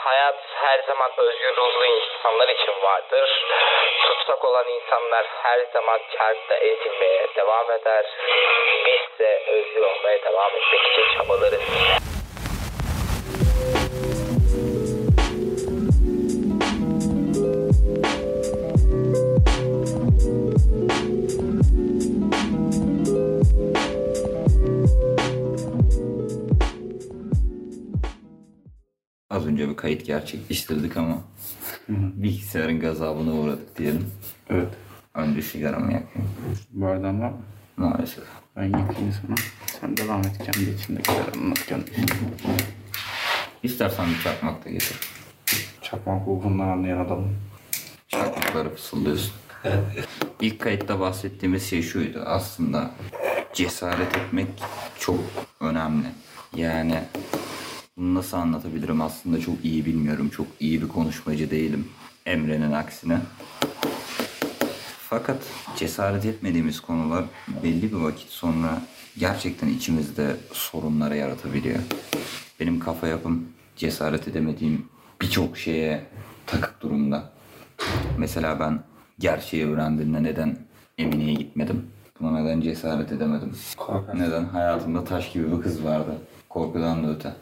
Hayat her zaman özgür ruhlu insanlar için vardır. Tutsak olan insanlar her zaman çarkta ezilmeye devam eder. Biz de özgür olmaya devam etmek için çabalarız. Kayıt gerçekleştirdik ama bilgisayarın gazabına uğradık diyelim. Evet. Önce sigaramı yakayım. Bardağın var mı? Maalesef. Ben yakayım sana. Sen devam et kendi içindekileri anlat kendi içinde. İstersen bir çakmak da getir. Çakmak ruhundan anlayan adamım. Çakmakları fısıldıyorsun. İlk kayıtta bahsettiğimiz şey şuydu. Aslında cesaret etmek çok önemli. Yani bunu nasıl anlatabilirim aslında çok iyi bilmiyorum. Çok iyi bir konuşmacı değilim. Emre'nin aksine. Fakat cesaret etmediğimiz konular belli bir vakit sonra gerçekten içimizde sorunları yaratabiliyor. Benim kafa yapım cesaret edemediğim birçok şeye takık durumda. Mesela ben gerçeği öğrendiğimde neden Emine'ye gitmedim? Buna neden cesaret edemedim? Korkarsın. Neden hayatımda taş gibi bir kız vardı? Korkudan da öte.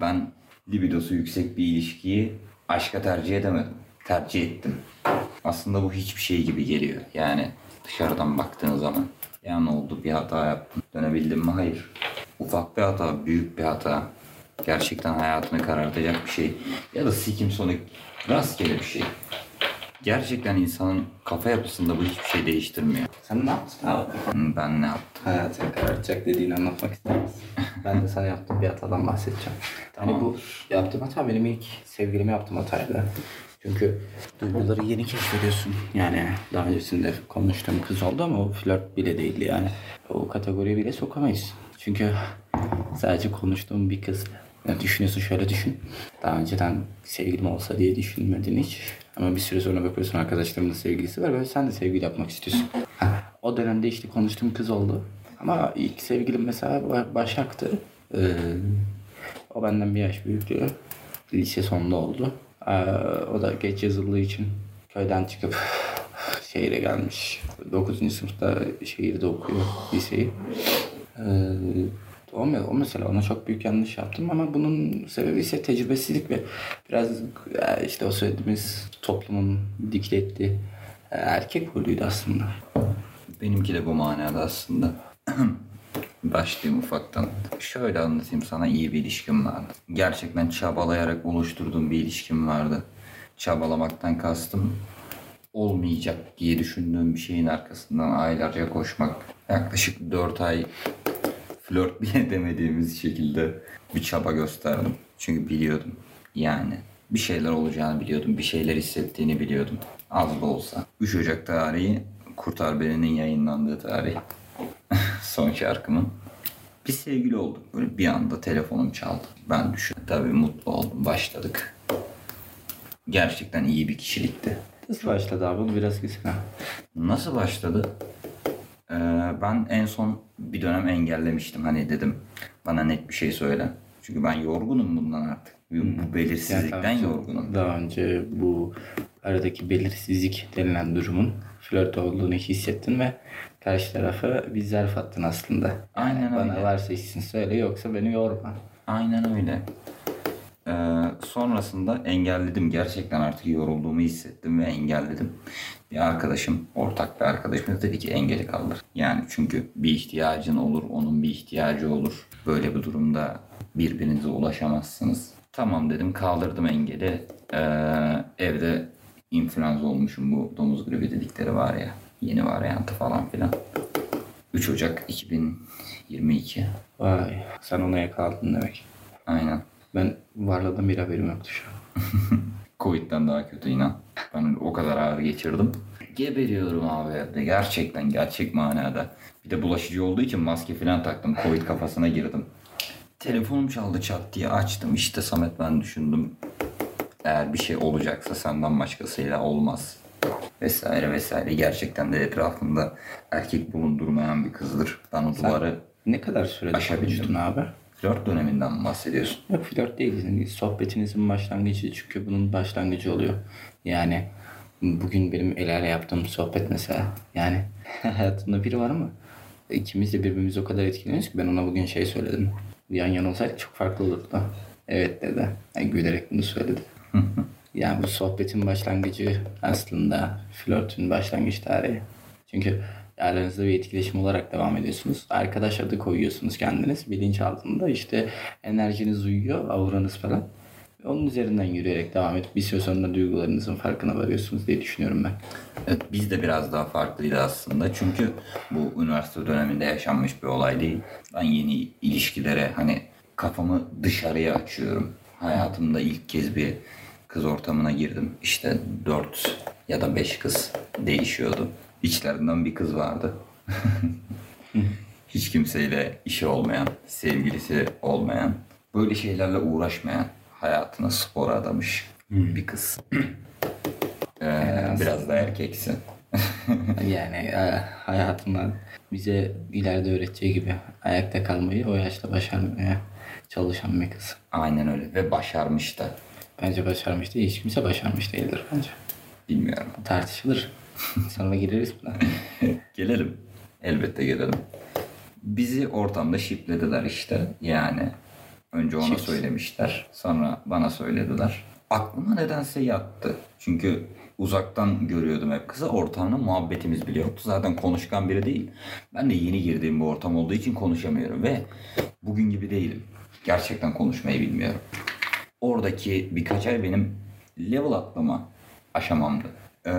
Ben libidosu yüksek bir ilişkiyi aşka tercih edemedim. Tercih ettim. Aslında bu hiçbir şey gibi geliyor. Yani dışarıdan baktığın zaman. Ya ne oldu bir hata yaptım. Dönebildim mi? Hayır. Ufak bir hata, büyük bir hata. Gerçekten hayatını karartacak bir şey. Ya da sikim sonu rastgele bir şey. Gerçekten insanın kafa yapısında bu hiçbir şey değiştirmiyor. Sen ne yaptın abi? Ben ne yaptım? Hayatını karartacak dediğini anlatmak ister misin? ben de sana yaptığım bir hatadan bahsedeceğim. Hani bu yaptığım hata benim ilk sevgilime yaptığım hataydı. Çünkü duyguları yeni keşfediyorsun. Yani daha öncesinde konuştuğum kız oldu ama o flört bile değildi yani. O kategoriye bile sokamayız. Çünkü sadece konuştuğum bir kız. Yani düşünüyorsun şöyle düşün. Daha önceden sevgilim olsa diye düşünmedin hiç. Ama bir süre sonra bakıyorsun arkadaşlarımın da sevgilisi var. Böyle sen de sevgili yapmak istiyorsun. O dönemde işte konuştuğum kız oldu. Ama ilk sevgilim mesela Ba- Başak'tı. Ee, o benden bir yaş büyüktü. Lise sonunda oldu. Ee, o da geç yazıldığı için köyden çıkıp şehire gelmiş. 9. sınıfta şehirde okuyor liseyi. Ee, o, o mesela ona çok büyük yanlış yaptım ama bunun sebebi ise tecrübesizlik ve biraz e, işte o söylediğimiz toplumun dikte erkek rolüydü aslında. Benimki de bu manada aslında. Başlayayım ufaktan. Şöyle anlatayım sana iyi bir ilişkim vardı. Gerçekten çabalayarak oluşturduğum bir ilişkim vardı. Çabalamaktan kastım olmayacak diye düşündüğüm bir şeyin arkasından aylarca koşmak. Yaklaşık 4 ay flört bile demediğimiz şekilde bir çaba gösterdim. Çünkü biliyordum yani bir şeyler olacağını biliyordum. Bir şeyler hissettiğini biliyordum. Az da olsa. 3 Ocak tarihi Kurtar Beni'nin yayınlandığı tarih. Son şarkımın. Bir sevgili olduk. Böyle bir anda telefonum çaldı. Ben düşün. Tabii mutlu oldum. Başladık. Gerçekten iyi bir kişilikti. Nasıl başladı abi? Bunu biraz gitsene. Nasıl başladı? Ee, ben en son bir dönem engellemiştim. Hani dedim bana net bir şey söyle. Çünkü ben yorgunum bundan artık. Bu belirsizlikten Yani yorgunum. Daha önce bu aradaki belirsizlik denilen durumun flört olduğunu hissettin ve karşı tarafa bir zarf attın aslında. Yani Aynen Bana öyle. varsa işsin söyle yoksa beni yorma. Aynen öyle. Ee, sonrasında engelledim. Gerçekten artık yorulduğumu hissettim ve engelledim. Bir arkadaşım, ortak bir arkadaşımız dedi ki engeli kaldır. Yani çünkü bir ihtiyacın olur, onun bir ihtiyacı olur. Böyle bir durumda birbirinize ulaşamazsınız. Tamam dedim kaldırdım engeli. Ee, evde influenza olmuşum bu domuz gribi dedikleri var ya. Yeni varyantı falan filan. 3 Ocak 2022. Vay sen ona yakaladın demek. Aynen. Ben varlığından bir haberim yoktu şu an. Covid'den daha kötü inan. Ben o kadar ağır geçirdim. Geberiyorum abi. Gerçekten gerçek manada. Bir de bulaşıcı olduğu için maske falan taktım. Covid kafasına girdim. Telefonum çaldı çat diye açtım. İşte Samet ben düşündüm. Eğer bir şey olacaksa senden başkasıyla olmaz. Vesaire vesaire. Gerçekten de etrafımda erkek bulundurmayan bir kızdır. Ben o duvarı Ne kadar sürede Aşabildim. abi? Flört döneminden mi bahsediyorsun? Yok flört değil. Yani sohbetinizin başlangıcı çünkü bunun başlangıcı oluyor. Yani bugün benim Ela'yla yaptığım sohbet mesela. Yani hayatımda biri var ama ikimiz de birbirimizi o kadar etkileniyoruz ki ben ona bugün şey söyledim. Yan yana olsaydık çok farklı olurdu. Evet dedi. Yani gülerek bunu söyledi. yani bu sohbetin başlangıcı aslında flörtün başlangıç tarihi. Çünkü aranızda bir etkileşim olarak devam ediyorsunuz. Arkadaş adı koyuyorsunuz kendiniz. Bilinç altında işte enerjiniz uyuyor, auranız falan. Onun üzerinden yürüyerek devam edip bir süre sonra duygularınızın farkına varıyorsunuz diye düşünüyorum ben. Evet, biz de biraz daha farklıydı aslında. Çünkü bu üniversite döneminde yaşanmış bir olay değil. Ben yeni ilişkilere hani kafamı dışarıya açıyorum. Hayatımda ilk kez bir kız ortamına girdim. İşte dört ya da beş kız değişiyordu. İçlerinden bir kız vardı. Hiç kimseyle işi olmayan, sevgilisi olmayan, böyle şeylerle uğraşmayan, hayatına spor adamış bir kız. Ee, biraz da erkeksin. Yani e, hayatından bize ileride öğreteceği gibi ayakta kalmayı o yaşta başarmaya çalışan bir kız. Aynen öyle ve başarmış da. Bence başarmış değil. Hiç kimse başarmış değildir bence. Bilmiyorum. Tartışılır. Sonra gireriz buna. Gelelim. Elbette gelelim. Bizi ortamda şiplediler işte. Yani önce ona Şips. söylemişler. Sonra bana söylediler. Aklıma nedense yattı. Çünkü uzaktan görüyordum hep kızı. Ortamda muhabbetimiz bile yoktu. Zaten konuşkan biri değil. Ben de yeni girdiğim bir ortam olduğu için konuşamıyorum. Ve bugün gibi değilim. Gerçekten konuşmayı bilmiyorum. Oradaki birkaç ay benim level atlama aşamamdı. Ee,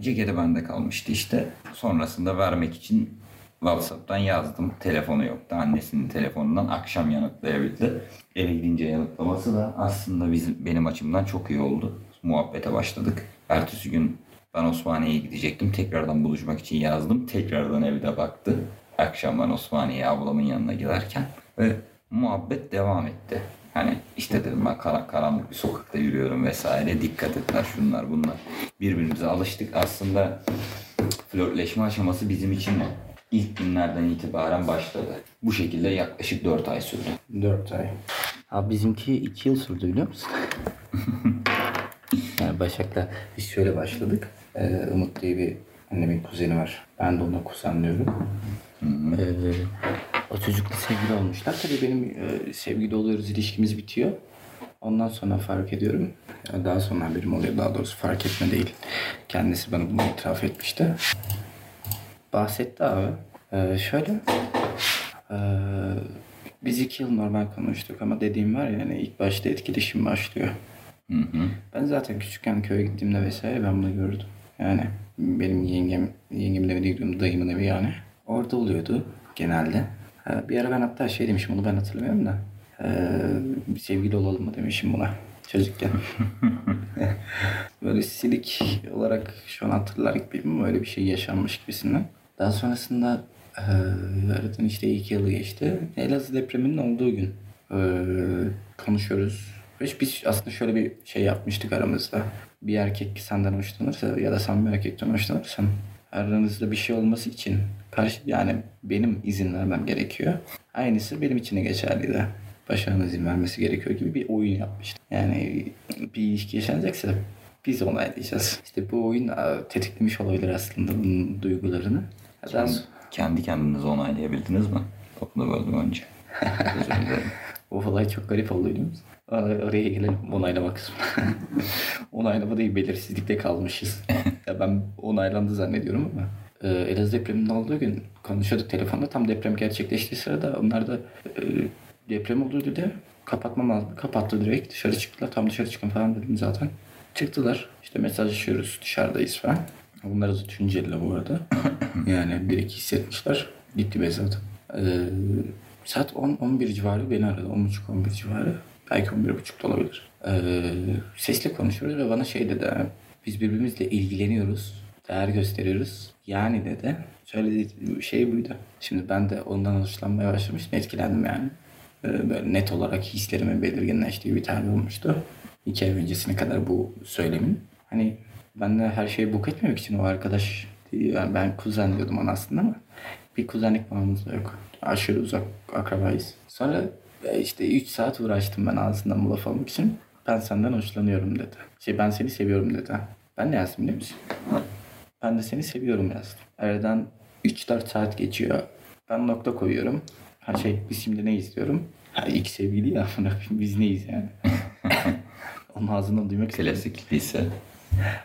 ceketi bende kalmıştı işte. Sonrasında vermek için WhatsApp'tan yazdım. Telefonu yoktu. Annesinin telefonundan akşam yanıtlayabildi. Eve gidince yanıtlaması da aslında bizim, benim açımdan çok iyi oldu. Muhabbete başladık. Ertesi gün ben Osmaniye'ye gidecektim. Tekrardan buluşmak için yazdım. Tekrardan evde baktı. Akşam ben Osmaniye'ye ablamın yanına giderken. Ve muhabbet devam etti. Hani işte dedim ben kara- karanlık bir sokakta yürüyorum vesaire. Dikkat etler şunlar bunlar. Birbirimize alıştık. Aslında flörtleşme aşaması bizim için ilk günlerden itibaren başladı. Bu şekilde yaklaşık 4 ay sürdü. 4 ay. Abi bizimki 2 yıl sürdü biliyor musun? yani Başak'la biz şöyle başladık. Ee, Umut diye bir annemin kuzeni var. Ben de ona kuzen diyorum. Ee, o çocukla sevgili olmuşlar. Tabii benim e, sevgili oluyoruz ilişkimiz bitiyor. Ondan sonra fark ediyorum. Yani daha sonra haberim oluyor. Daha doğrusu fark etme değil. Kendisi bana bunu itiraf etmişti. Bahsetti abi. Ee, şöyle. Ee, biz iki yıl normal konuştuk ama dediğim var ya yani ilk başta etkileşim başlıyor. Hı hı. Ben zaten küçükken köye gittiğimde vesaire ben bunu gördüm. Yani benim yengem, yengemin evi değil, dayımın evi yani. Orada oluyordu genelde. Bir ara ben hatta şey demişim, onu ben hatırlamıyorum da. Ee, bir sevgili olalım mı demişim buna çocukken. böyle silik olarak şu an hatırlar gibiyim öyle bir şey yaşanmış gibisinden. Daha sonrasında e, aradan işte iki yılı geçti. Elazığ depreminin olduğu gün e, konuşuyoruz. Ve biz aslında şöyle bir şey yapmıştık aramızda. Bir erkek senden hoşlanırsa ya da sen bir erkekten hoşlanırsan aranızda bir şey olması için karşı yani benim izin vermem gerekiyor. Aynısı benim için de geçerliydi. Başarının izin vermesi gerekiyor gibi bir oyun yapmıştık. Yani bir ilişki yaşanacaksa biz onaylayacağız. İşte bu oyun tetiklemiş olabilir aslında bunun duygularını. Sonra- Kendi kendinizi onaylayabildiniz mi? Lafını böldüm önce. O olay çok garip oldu biliyor musun? Or- Oraya gelelim onaylama kısmı. onaylama değil belirsizlikte kalmışız. ya ben onaylandı zannediyorum ama. Ee, Elazığ depreminin olduğu gün konuşuyorduk telefonda. Tam deprem gerçekleştiği sırada onlar da e, deprem oldu dedi. Kapatmam lazım. Kapattı direkt. Dışarı çıktılar. Tam dışarı çıkın falan dedim zaten. Çıktılar. İşte mesajlaşıyoruz. Dışarıdayız falan. Bunlar da Tunceli'de bu arada. yani bir iki hissetmişler. Gitti be zaten. Ee, saat 10-11 civarı beni aradı. 10.30-11 civarı. Belki 11.30 da olabilir. Ee, sesle konuşuyoruz ve bana şey dedi. Biz birbirimizle ilgileniyoruz. Değer gösteriyoruz. Yani dedi. Söylediği şey buydu. Şimdi ben de ondan hoşlanmaya başlamıştım. Etkilendim yani. Ee, böyle net olarak hislerimin belirginleştiği bir tarih olmuştu. İki ay öncesine kadar bu söylemin. Hani ben de her şeyi buk etmemek için o arkadaş yani ben kuzen diyordum ona aslında ama bir kuzenlik bağımız da yok. Aşırı uzak akrabayız. Sonra E işte 3 saat uğraştım ben ağzından bu laf almak için. Ben senden hoşlanıyorum dedi. Şey ben seni seviyorum dedi. Ben ne yazdım biliyor musun? Ben de seni seviyorum yazdım. Aradan 3-4 saat geçiyor. Ben nokta koyuyorum. Ha şey biz şimdi ne izliyorum? Ha ilk sevgili ya. Biz neyiz yani? Onun ağzından duymak. Klasik lise.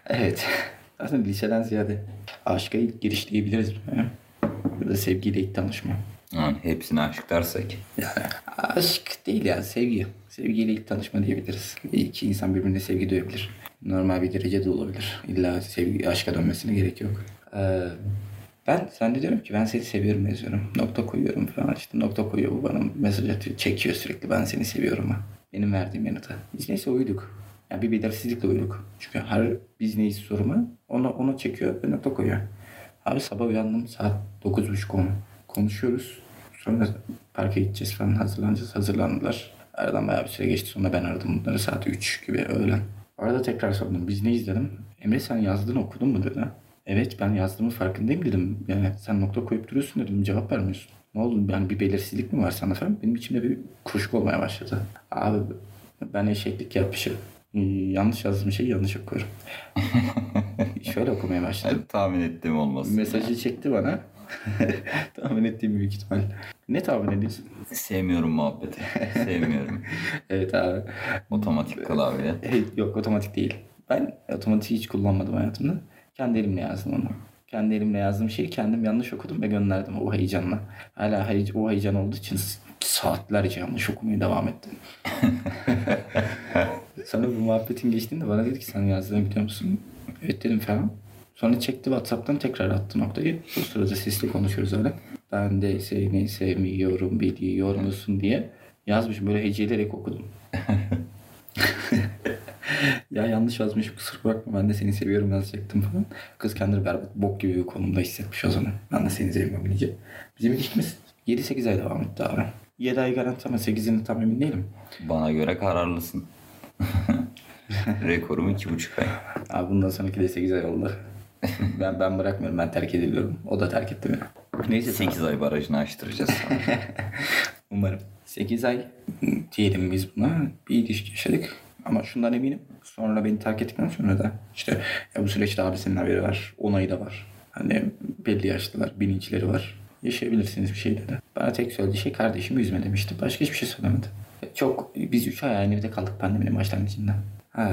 Evet. Aslında liseden ziyade aşka ilk giriş diyebiliriz buna. Ya da sevgiyle ilk tanışma. Yani hepsine aşk dersek. Aşk değil ya sevgi. Sevgiyle ilk tanışma diyebiliriz. İki insan birbirine sevgi duyabilir. Normal bir derecede olabilir. İlla sevgi aşka dönmesine gerek yok. Ee, ben sen de diyorum ki ben seni seviyorum yazıyorum. Nokta koyuyorum falan işte nokta koyuyor bu bana mesaj atıyor. Çekiyor sürekli ben seni seviyorum ha. Benim verdiğim yanıta. Biz neyse uyduk. Yani bir belirsizlikle uyduk. Çünkü her biz neyiz soruma ona, ona çekiyor ve nokta koyuyor. Abi sabah uyandım saat 9.30 10. Konuşuyoruz. Sonra parka gideceğiz falan hazırlanacağız. Hazırlandılar. Aradan bayağı bir süre geçti. Sonra ben aradım bunları saat 3 gibi öğlen. Arada tekrar sordum. Biz ne izledim? Emre sen yazdığını okudun mu dedi. Evet ben yazdığımın farkındayım dedim. Yani sen nokta koyup duruyorsun dedim. Cevap vermiyorsun. Ne oldu? Yani bir belirsizlik mi var sana falan? Benim içimde bir kuşku olmaya başladı. Abi ben eşeklik yapmışım. Yanlış yazdığım şeyi yanlış okuyorum. Şöyle okumaya başladım. Tahmin ettiğim olmasın. Mesajı çekti bana. tahmin ettiğim büyük ihtimal. Ne tahmin ediyorsun? Sevmiyorum muhabbeti. Sevmiyorum. Evet abi. Otomatik klavye. Yok otomatik değil. Ben otomatik hiç kullanmadım hayatımda. Kendi elimle yazdım onu. Kendi elimle yazdığım şeyi kendim yanlış okudum ve gönderdim o heyecanla. Hala o heyecan olduğu için saatlerce yanlış okumaya devam ettim. Sonra bu muhabbetin geçtiğinde bana dedi ki sen yazdığını biliyor musun? Evet dedim falan. Sonra çekti Whatsapp'tan tekrar attı noktayı. Bu sırada sesli konuşuyoruz öyle. Ben de seni sevmiyorum biliyor musun diye yazmışım. Böyle heceleyerek okudum. ya yanlış yazmışım kusura bakma ben de seni seviyorum yazacaktım falan. Kız kendini berbat bok gibi bir konumda hissetmiş o zaman. Ben de seni seviyorum deyince. Bizim ilişkimiz 7-8 ay devam etti abi. 7 ay garanti ama 8'ini tam emin değilim. Bana göre kararlısın. Rekorum iki buçuk ay. Abi bundan sonraki de 8 ay oldu. ben ben bırakmıyorum ben terk ediliyorum. O da terk etti beni. Neyse 8 ay barajını açtıracağız. Umarım. 8 ay diyelim biz buna bir ilişki yaşadık. Ama şundan eminim. Sonra beni terk ettikten sonra da işte ya bu süreçte abisinin haberi var. Onayı da var. Hani belli yaşlılar, bilinçleri var. Yaşayabilirsiniz bir şey dedi. Bana tek söylediği şey kardeşimi üzme demişti. Başka hiçbir şey söylemedi. Çok biz 3 ay aynı evde kaldık pandeminin başlangıcında. Ha,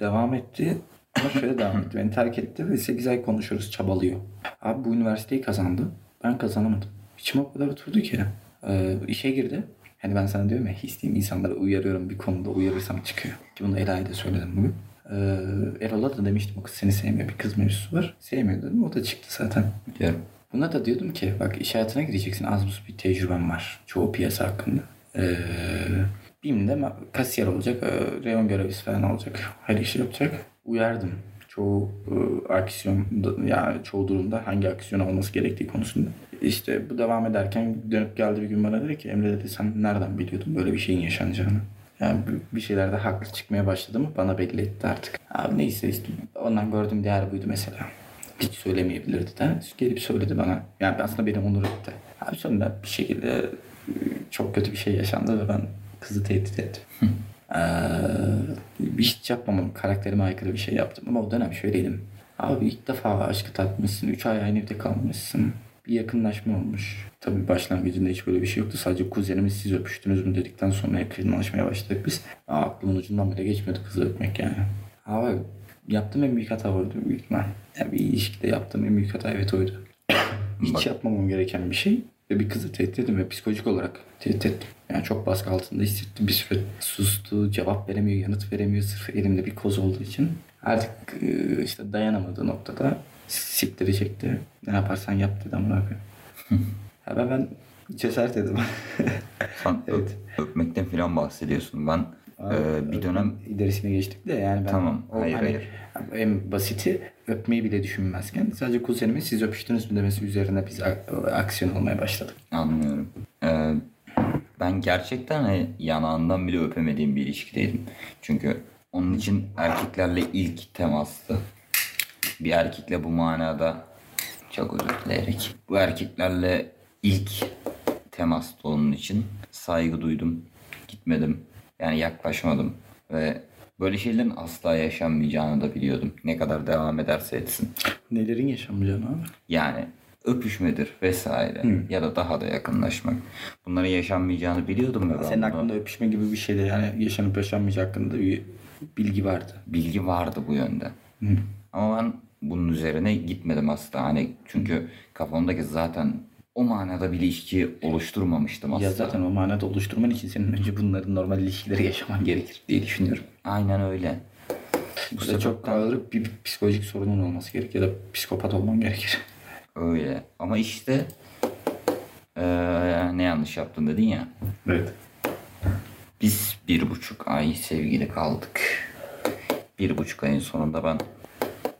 devam etti. Ama şöyle devam etti. Beni terk etti ve 8 ay konuşuyoruz. Çabalıyor. Abi bu üniversiteyi kazandı. Ben kazanamadım. İçime o kadar oturdu ki. Ee, işe girdi. Hani ben sana diyorum ya hisliyim insanları uyarıyorum bir konuda uyarırsam çıkıyor. Ki bunu Ela'ya da söyledim bugün. Ee, Erol'a da demiştim o kız seni sevmiyor bir kız mevzusu var. Sevmiyor dedim o da çıktı zaten. Biliyorum. Buna da diyordum ki bak iş hayatına gireceksin az buz bir tecrüben var. Çoğu piyasa hakkında. Ee, BİM'de kasiyer olacak, e, reyon görevlisi falan olacak. Her işi yapacak. Uyardım. Çoğu e, aksiyon, yani çoğu durumda hangi aksiyon alması gerektiği konusunda. İşte bu devam ederken dönüp geldi bir gün bana dedi ki Emre dedi sen nereden biliyordun böyle bir şeyin yaşanacağını? Yani bir- şeylerde haklı çıkmaya başladı mı bana belli etti artık. Abi neyse işte ondan gördüğüm değer buydu mesela hiç söylemeyebilirdi de gelip söyledi bana. Yani aslında beni onur etti. Abi sonra bir şekilde e, çok kötü bir şey yaşandı ve ben kızı tehdit ettim. Ee, hiç yapmamam. Karakterime aykırı bir şey yaptım. Ama o dönem şöyleydim. Abi ilk defa aşkı tatmışsın. Üç ay aynı evde kalmışsın. Bir yakınlaşma olmuş. Tabii başlangıcında hiç böyle bir şey yoktu. Sadece kuzenimiz siz öpüştünüz mü dedikten sonra yakınlaşmaya başladık biz. Aa, aklımın ucundan bile geçmiyordu kızı öpmek yani. Abi yaptığım en büyük hata oydu büyük ihtimal. Yani bir ilişkide yaptığım en büyük hata evet oydu. Hiç Bak. yapmamam gereken bir şey ve bir kızı tehdit ettim ve psikolojik olarak tehdit ettim. Yani çok baskı altında hissettim bir süre. Sustu, cevap veremiyor, yanıt veremiyor sırf elimde bir koz olduğu için. Artık e, işte dayanamadığı noktada siktiri çekti. Ne yaparsan yap dedi amına koyayım. Ben, cesaret edim. Sen Evet. öp- öpmekten falan bahsediyorsun. Ben e, bir dönem ilerisine geçtik de yani ben Tamam, o hayır, hani hayır. en basiti öpmeyi bile düşünmezken sadece kuzenimin siz öpüştünüz mü demesi üzerine biz aksiyon almaya başladık. Anlıyorum. Ee, ben gerçekten hani yanağından bile öpemediğim bir ilişkideydim. Çünkü onun için erkeklerle ilk temastı. Bir erkekle bu manada çok özür dileyerek. Bu erkeklerle ilk temastı onun için. Saygı duydum. Gitmedim. Yani yaklaşmadım. Ve böyle şeylerin asla yaşanmayacağını da biliyordum. Ne kadar devam ederse etsin. Nelerin yaşanmayacağını abi? Yani öpüşmedir vesaire ya da daha da yakınlaşmak. Bunların yaşanmayacağını biliyordum ve Senin aklında öpüşme gibi bir şeyde yani yaşanıp yaşanmayacak hakkında bir bilgi vardı. bilgi vardı bu yönde. Ama ben bunun üzerine gitmedim asla. Hani çünkü kafamdaki zaten o manada bir ilişki oluşturmamıştım asla. Ya zaten o manada oluşturman için senin önce bunların normal ilişkileri yaşaman gerekir diye düşünüyorum. Aynen öyle. Bu da çok ağır bir psikolojik sorunun olması gerekir ya da psikopat olman gerekir. Öyle. Ama işte eee, ne yanlış yaptın dedin ya. Evet. Biz bir buçuk ay sevgili kaldık. Bir buçuk ayın sonunda ben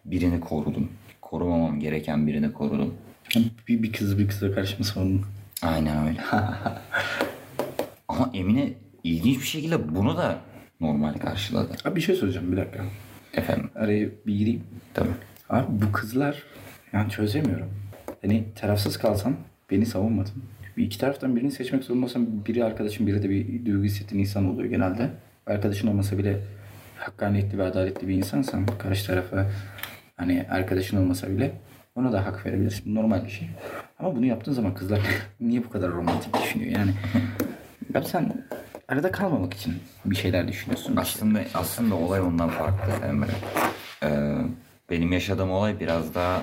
birini korudum. Korumamam gereken birini korudum. Bir, bir kız bir kıza karşı mı sorun? Aynen öyle. Ama Emine ilginç bir şekilde bunu da normal karşıladı. Abi bir şey söyleyeceğim bir dakika. Efendim Araya bir gireyim. tabii. Abi bu kızlar yani çözemiyorum. Hani tarafsız kalsam beni savunmadın. Bir iki taraftan birini seçmek zorundasam biri arkadaşım biri de bir duygu hissettiğin insan oluyor genelde. Arkadaşın olmasa bile hakkaniyetli ve adaletli bir insansan karşı tarafa hani arkadaşın olmasa bile ona da hak verebilirsin. Normal bir şey. Ama bunu yaptığın zaman kızlar niye bu kadar romantik düşünüyor? Yani abi sen arada kalmamak için bir şeyler düşünüyorsun. Aslında aslında olay ondan farklı Emre. Ee, benim yaşadığım olay biraz daha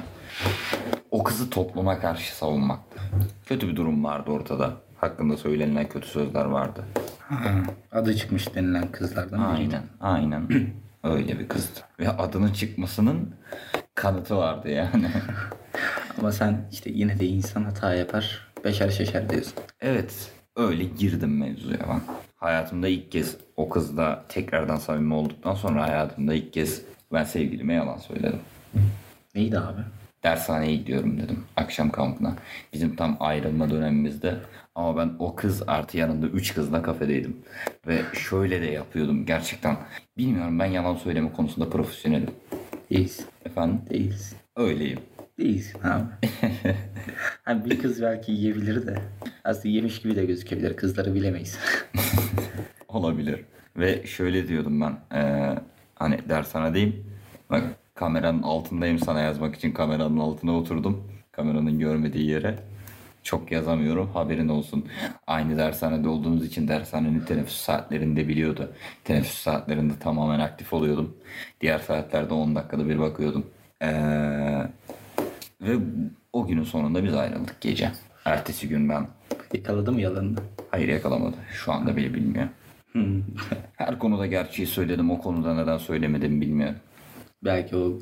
o kızı topluma karşı savunmaktı. Kötü bir durum vardı ortada. Hakkında söylenilen kötü sözler vardı. Ha, adı çıkmış denilen kızlardan. Aynen, aynen. Öyle bir kızdı. Ve adının çıkmasının kanıtı vardı yani. Ama sen işte yine de insan hata yapar. Beşer şeşer diyorsun. Evet, öyle girdim mevzuya ben. Hayatımda ilk kez o kızla tekrardan samimi olduktan sonra hayatımda ilk kez ben sevgilime yalan söyledim. Neydi abi? Dershaneye gidiyorum dedim akşam kampına. Bizim tam ayrılma dönemimizde. Ama ben o kız artı yanında 3 kızla kafedeydim. Ve şöyle de yapıyordum gerçekten. Bilmiyorum ben yalan söyleme konusunda profesyonelim. Değilsin. Efendim? Değilsin. Öyleyim. Değilsin abi. hani bir kız belki yiyebilir de. Aslında yemiş gibi de gözükebilir. Kızları bilemeyiz. Olabilir. Ve şöyle diyordum ben. eee, hani dershanedeyim. Bak kameranın altındayım sana yazmak için kameranın altına oturdum. Kameranın görmediği yere. Çok yazamıyorum haberin olsun. Aynı dershanede olduğumuz için dershanenin teneffüs saatlerinde biliyordu. Teneffüs saatlerinde tamamen aktif oluyordum. Diğer saatlerde 10 dakikada bir bakıyordum. Eee, ve o günün sonunda biz ayrıldık gece. Ertesi gün ben Yakaladı mı yalanını? Hayır yakalamadı. Şu anda bile bilmiyor. Her konuda gerçeği söyledim. O konuda neden söylemedim bilmiyorum. Belki o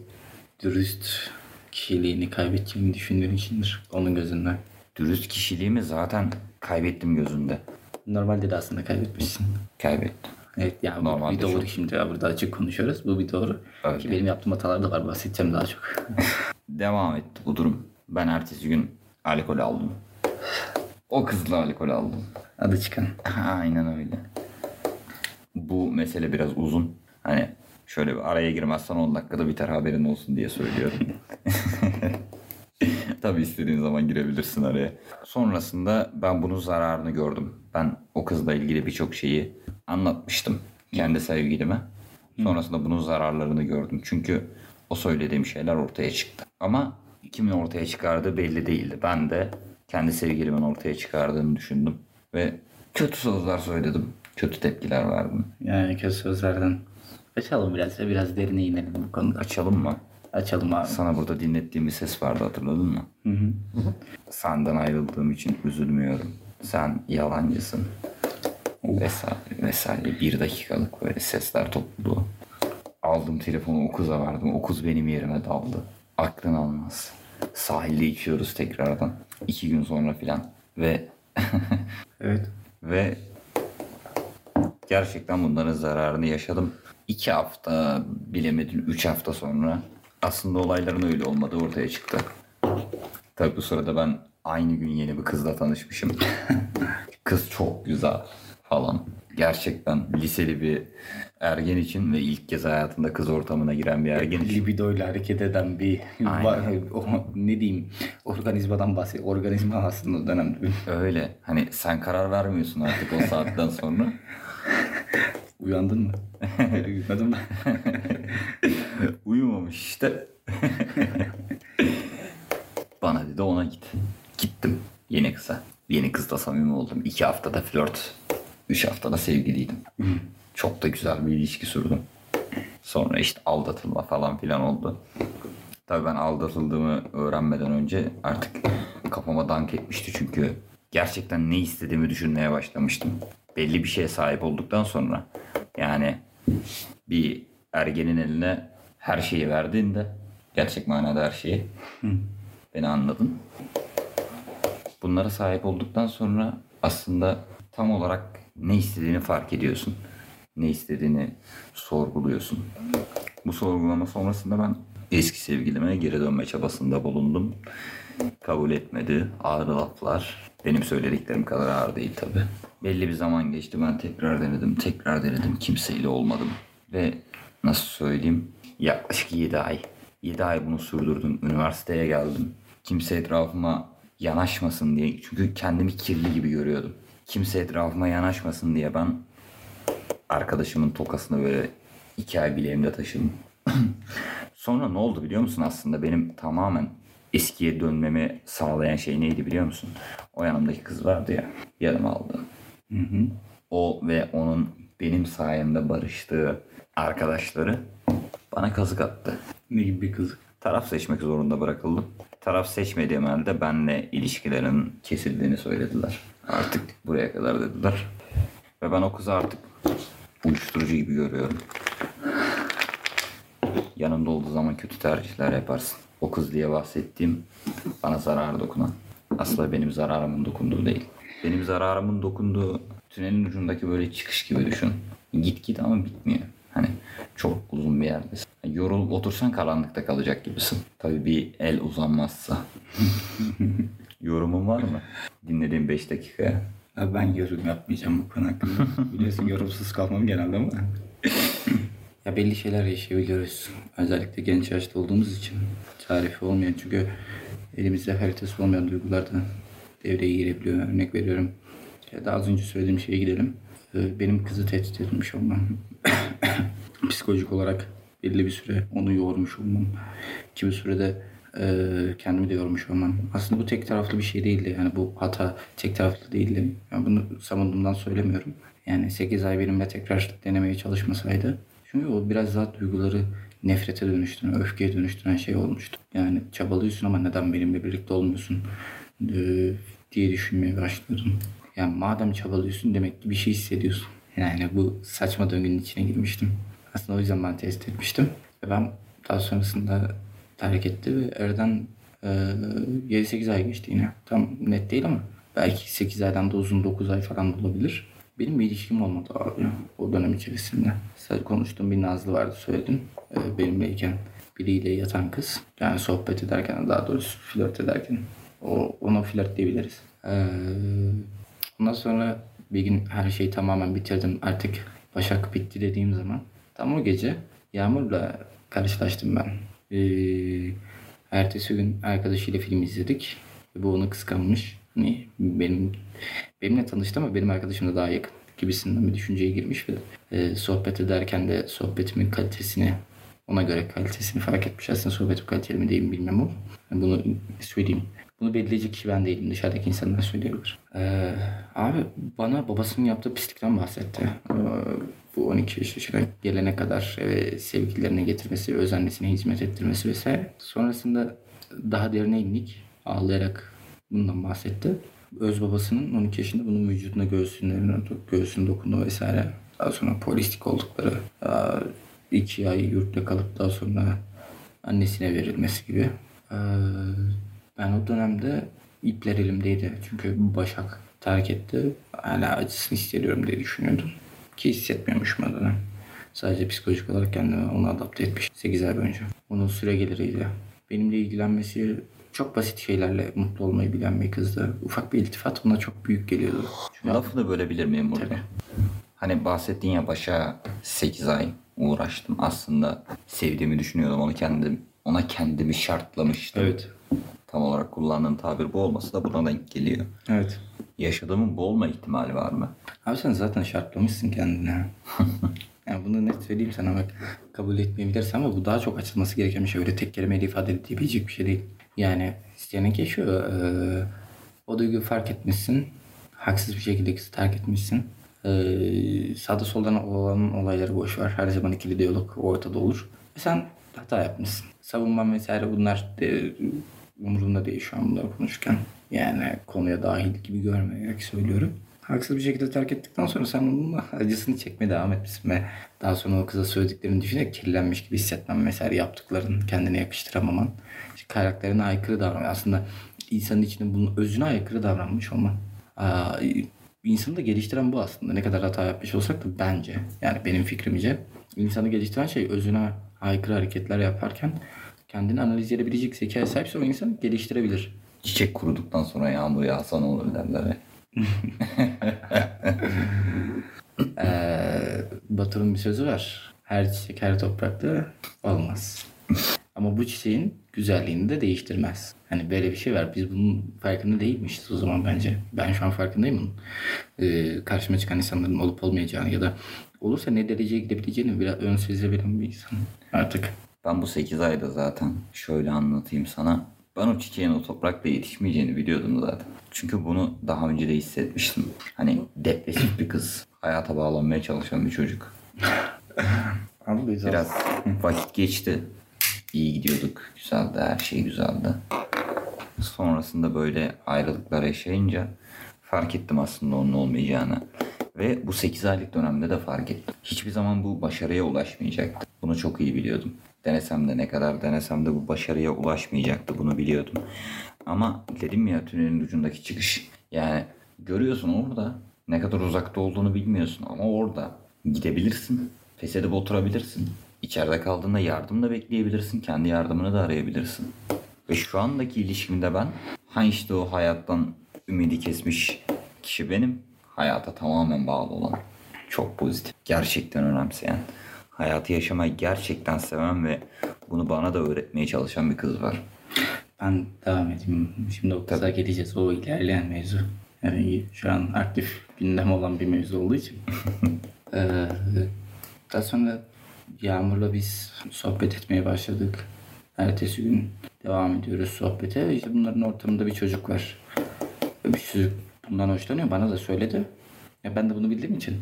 dürüst kişiliğini kaybedeceğini düşündüğün içindir. Onun gözünden. Dürüst kişiliğimi zaten kaybettim gözünde. Normalde de aslında kaybetmişsin. Kaybettim. Evet yani bu Normalde bir doğru çok. şimdi ya burada açık konuşuyoruz. Bu bir doğru. Öyle. Ki benim yaptığım hatalar da var bahsedeceğim daha çok. Devam etti bu durum. Ben ertesi gün alkol aldım. O kızla alkol aldım. Adı çıkan. Aynen öyle. Bu mesele biraz uzun. Hani şöyle bir araya girmezsen 10 dakikada biter haberin olsun diye söylüyorum. Tabii istediğin zaman girebilirsin araya. Sonrasında ben bunun zararını gördüm. Ben o kızla ilgili birçok şeyi anlatmıştım kendi sevgilime. Sonrasında bunun zararlarını gördüm. Çünkü o söylediğim şeyler ortaya çıktı. Ama kimin ortaya çıkardığı belli değildi. Ben de kendi sevgilimin ortaya çıkardığını düşündüm. Ve kötü sözler söyledim. Kötü tepkiler verdim. Yani kötü sözlerden. Açalım biraz da biraz derine inelim bu konuda. Açalım mı? Açalım abi. Sana burada dinlettiğim bir ses vardı hatırladın mı? Senden ayrıldığım için üzülmüyorum. Sen yalancısın. Vesaire vesaire. Bir dakikalık böyle sesler topluluğu. Aldım telefonu o kıza verdim. O kız benim yerime daldı. Aklın almaz. Sahilde içiyoruz tekrardan. İki gün sonra filan. Ve Evet. ve gerçekten bunların zararını yaşadım. İki hafta bilemedim üç hafta sonra aslında olayların öyle olmadığı ortaya çıktı. Tabi bu sırada ben aynı gün yeni bir kızla tanışmışım. Kız çok güzel falan. Gerçekten liseli bir ergen için ve ilk kez hayatında kız ortamına giren bir ergen için. Libidoyla hareket eden bir o, ne diyeyim organizmadan bahsediyor. Organizma aslında o dönemde. Öyle. Hani sen karar vermiyorsun artık o saatten sonra. Uyandın mı? Uyumadım da. Uyumamış işte. Bana dedi ona git. Gittim yeni kıza. Yeni kızla samimi oldum. İki haftada flört. Üç haftada sevgiliydim. Çok da güzel bir ilişki sürdüm. Sonra işte aldatılma falan filan oldu. Tabii ben aldatıldığımı öğrenmeden önce artık kafama dank etmişti çünkü gerçekten ne istediğimi düşünmeye başlamıştım. Belli bir şeye sahip olduktan sonra yani bir ergenin eline her şeyi verdiğinde gerçek manada her şeyi beni anladın. Bunlara sahip olduktan sonra aslında tam olarak ne istediğini fark ediyorsun. Ne istediğini sorguluyorsun. Bu sorgulama sonrasında ben eski sevgilime geri dönme çabasında bulundum. Kabul etmedi. Ağır laflar. Benim söylediklerim kadar ağır değil tabi. Belli bir zaman geçti. Ben tekrar denedim. Tekrar denedim. Kimseyle olmadım. Ve nasıl söyleyeyim? Yaklaşık 7 ay. 7 ay bunu sürdürdüm. Üniversiteye geldim. Kimse etrafıma yanaşmasın diye. Çünkü kendimi kirli gibi görüyordum. Kimse etrafıma yanaşmasın diye ben arkadaşımın tokasını böyle iki ay bileğimde taşıdım. Sonra ne oldu biliyor musun aslında benim tamamen eskiye dönmemi sağlayan şey neydi biliyor musun? O yanımdaki kız vardı ya yanıma aldı. O ve onun benim sayemde barıştığı arkadaşları bana kazık attı. Ne gibi bir kız? Taraf seçmek zorunda bırakıldım. Taraf seçmediğim halde benle ilişkilerin kesildiğini söylediler. Artık buraya kadar dediler. Ve ben o kızı artık uyuşturucu gibi görüyorum. Yanımda olduğu zaman kötü tercihler yaparsın. O kız diye bahsettiğim bana zarar dokunan. Aslında benim zararımın dokunduğu değil. Benim zararımın dokunduğu tünelin ucundaki böyle çıkış gibi düşün. Git git ama bitmiyor. Hani çok uzun bir yerdesin. Yorulup otursan karanlıkta kalacak gibisin. Tabii bir el uzanmazsa. Yorumun var mı? Dinlediğim 5 dakikaya. Ya ben yorum yapmayacağım bu konu hakkında. Biliyorsun yorumsuz kalmam genelde ama. ya belli şeyler yaşayabiliyoruz. Özellikle genç yaşta olduğumuz için. Tarifi olmayan çünkü elimizde haritası olmayan duygular da devreye girebiliyor. Örnek veriyorum. Ya daha az önce söylediğim şeye gidelim. Ee, Benim kızı tehdit edilmiş olmam. Psikolojik olarak belli bir süre onu yormuş olmam. Kimi sürede e, kendimi de yormuş olmam. Aslında bu tek taraflı bir şey değildi. Yani bu hata tek taraflı değildi. Yani bunu savunduğumdan söylemiyorum. Yani 8 ay benimle tekrar denemeye çalışmasaydı. Çünkü o biraz daha duyguları nefrete dönüştüren, öfkeye dönüştüren şey olmuştu. Yani çabalıyorsun ama neden benimle birlikte olmuyorsun diye düşünmeye başladım. Yani madem çabalıyorsun demek ki bir şey hissediyorsun. Yani bu saçma döngünün içine girmiştim. Aslında o yüzden ben test etmiştim. Ve ben daha sonrasında terk etti ve aradan e, 7-8 ay geçti yine. Tam net değil ama belki 8 aydan da uzun 9 ay falan olabilir. Benim bir ilişkim olmadı abi o dönem içerisinde. Sadece konuştuğum bir Nazlı vardı söyledim. E, benimleyken biriyle yatan kız. Yani sohbet ederken daha doğrusu flört ederken o, ona flört diyebiliriz. Ee, ondan sonra bir gün her şeyi tamamen bitirdim. Artık Başak bitti dediğim zaman tam o gece Yağmur'la karşılaştım ben. Ee, ertesi gün arkadaşıyla film izledik. Bu onu kıskanmış. Hani benim benimle tanıştı ama benim arkadaşımla daha yakın gibisinden bir düşünceye girmiş ve e, sohbet ederken de sohbetimin kalitesini ona göre kalitesini fark etmiş. Aslında sohbetim kaliteli mi değil mi bilmem ama bunu söyleyeyim. Bunu belirleyecek kişi ben değilim. Dışarıdaki insanlar söyleyebilir. Ee, abi bana babasının yaptığı pislikten bahsetti. Ee, bu 12 yaşına gelene kadar eve sevgililerine getirmesi, öz annesine hizmet ettirmesi vesaire. Sonrasında daha derine indik. Ağlayarak bundan bahsetti. Öz babasının 12 yaşında bunun vücuduna göğsünlerine, göğsüne dokundu vesaire. Daha sonra polislik oldukları, iki ay yurtta kalıp daha sonra annesine verilmesi gibi. Ben o dönemde ipler elimdeydi. Çünkü Başak terk etti. Hala acısını hissediyorum diye düşünüyordum. Ki hissetmiyormuşum o dönem. Sadece psikolojik olarak kendimi ona adapte etmiş 8 ay boyunca. Onun süre geliriydi. Benimle ilgilenmesi çok basit şeylerle mutlu olmayı bilen bir kızdı. Ufak bir iltifat ona çok büyük geliyordu. Çünkü Lafını bölebilir miyim burada? Tabii. Hani bahsettin ya başa 8 ay uğraştım. Aslında sevdiğimi düşünüyordum. Onu kendim ona kendimi şartlamıştım. Evet. Tam olarak kullandığın tabir bu olması da buna denk geliyor. Evet. Yaşadığımın bu olma ihtimali var mı? Abi sen zaten şartlamışsın kendine. yani bunu net söyleyeyim sana bak kabul etmeyebilirsin ama bu daha çok açılması gereken bir şey. Öyle tek kelimeyle ifade edilebilecek bir şey değil. Yani senin geçiyor. Ee, o duyguyu fark etmişsin. Haksız bir şekilde kızı terk etmişsin. Ee, sağda soldan olan olayları boş ver. Her zaman ikili diyalog ortada olur. Ve sen hata yapmışsın. Savunman vesaire bunlar de, umurumda değil şu an bunları konuşurken. Yani konuya dahil gibi görmeyerek söylüyorum. Haksız bir şekilde terk ettikten sonra sen onun acısını çekmeye devam etmişsin ve daha sonra o kıza söylediklerini düşünerek kirlenmiş gibi hissetmem vesaire yaptıkların kendine yakıştıramaman. Karakterine aykırı davranma. Aslında insanın içinde bunun özüne aykırı davranmış. Aa, insanı da geliştiren bu aslında. Ne kadar hata yapmış olsak da bence yani benim fikrimce insanı geliştiren şey özüne aykırı hareketler yaparken kendini analiz edebilecek zekaya sahipse o insanı geliştirebilir. Çiçek kuruduktan sonra yağmur yağsa ne olur derler. Ee, Batur'un bir sözü var. Her çiçek her toprakta olmaz. Ama bu çiçeğin güzelliğini de değiştirmez. Hani böyle bir şey var. Biz bunun farkında değilmişiz o zaman bence. Ben şu an farkındayım bunun. Ee, karşıma çıkan insanların olup olmayacağını ya da olursa ne dereceye gidebileceğini biraz ön sezebilen bir insan artık. Ben bu 8 ayda zaten şöyle anlatayım sana. Ben o çiçeğin o toprakla yetişmeyeceğini biliyordum zaten. Çünkü bunu daha önce de hissetmiştim. Hani depresif bir kız. Hayata bağlanmaya çalışan bir çocuk. Biraz vakit geçti. İyi gidiyorduk. Güzeldi. Her şey güzeldi. Sonrasında böyle ayrılıklar yaşayınca fark ettim aslında onun olmayacağını. Ve bu 8 aylık dönemde de fark ettim. Hiçbir zaman bu başarıya ulaşmayacaktı. Bunu çok iyi biliyordum. Denesem de ne kadar denesem de bu başarıya ulaşmayacaktı. Bunu biliyordum. Ama dedim ya tünelin ucundaki çıkış. Yani görüyorsun orada. Ne kadar uzakta olduğunu bilmiyorsun ama orada gidebilirsin. Pes edip oturabilirsin. İçeride kaldığında yardım da bekleyebilirsin. Kendi yardımını da arayabilirsin. Ve şu andaki ilişkimde ben ha işte o hayattan ümidi kesmiş kişi benim. Hayata tamamen bağlı olan. Çok pozitif. Gerçekten önemseyen. Hayatı yaşamayı gerçekten seven ve bunu bana da öğretmeye çalışan bir kız var. Ben devam edeyim. Şimdi o kıza geleceğiz. O ilerleyen mevzu. Yani şu an aktif gündem olan bir mevzu olduğu için. Ee, daha sonra Yağmur'la biz sohbet etmeye başladık. Ertesi gün devam ediyoruz sohbete. İşte bunların ortamında bir çocuk var. Bir çocuk bundan hoşlanıyor. Bana da söyledi. Ya ben de bunu bildiğim için.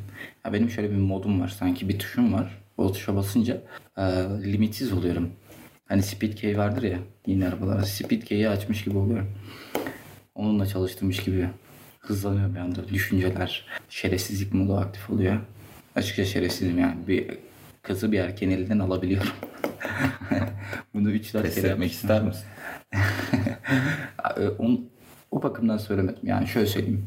Ya benim şöyle bir modum var. Sanki bir tuşum var. O tuşa basınca e, limitsiz oluyorum. Hani speed key vardır ya yeni arabalarda. Speed key'i açmış gibi oluyorum. Onunla çalıştırmış gibi hızlanıyor bir anda. Düşünceler, şerefsizlik modu aktif oluyor. Açıkça şerefsizim yani. Bir kızı bir erkeğin elinden alabiliyorum. Bunu 3 4 Test kere etmek yapmıştım. ister misin? Ee, on, o bakımdan söylemedim. Yani şöyle söyleyeyim.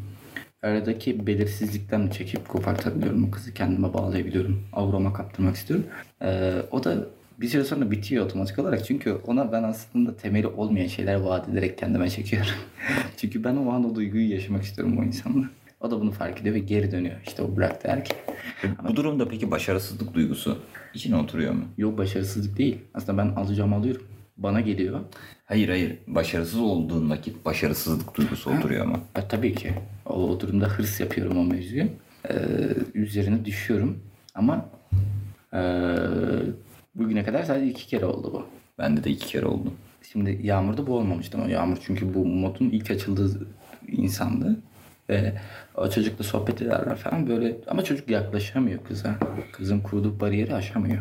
Aradaki belirsizlikten çekip kopartabiliyorum o kızı. Kendime bağlayabiliyorum. Avrama kaptırmak istiyorum. Ee, o da bir süre sonra bitiyor otomatik olarak. Çünkü ona ben aslında temeli olmayan şeyler vaat ederek kendime çekiyorum. Çünkü ben o an o duyguyu yaşamak istiyorum o insanla. O da bunu fark ediyor ve geri dönüyor. İşte o bıraktı erkek. Bu durumda peki başarısızlık duygusu içine oturuyor mu? Yok başarısızlık değil. Aslında ben alacağım alıyorum. Bana geliyor. Hayır hayır. Başarısız olduğun vakit başarısızlık duygusu oturuyor mu? E, tabii ki. O, o durumda hırs yapıyorum o mevzuyu. Ee, üzerine düşüyorum. Ama ee, bugüne kadar sadece iki kere oldu bu. Bende de iki kere oldu. Şimdi Yağmur'da bu olmamıştı ama Yağmur çünkü bu modun ilk açıldığı insandı. Ve o çocukla sohbet ederler falan böyle ama çocuk yaklaşamıyor kıza. Kızın kurduğu bariyeri aşamıyor.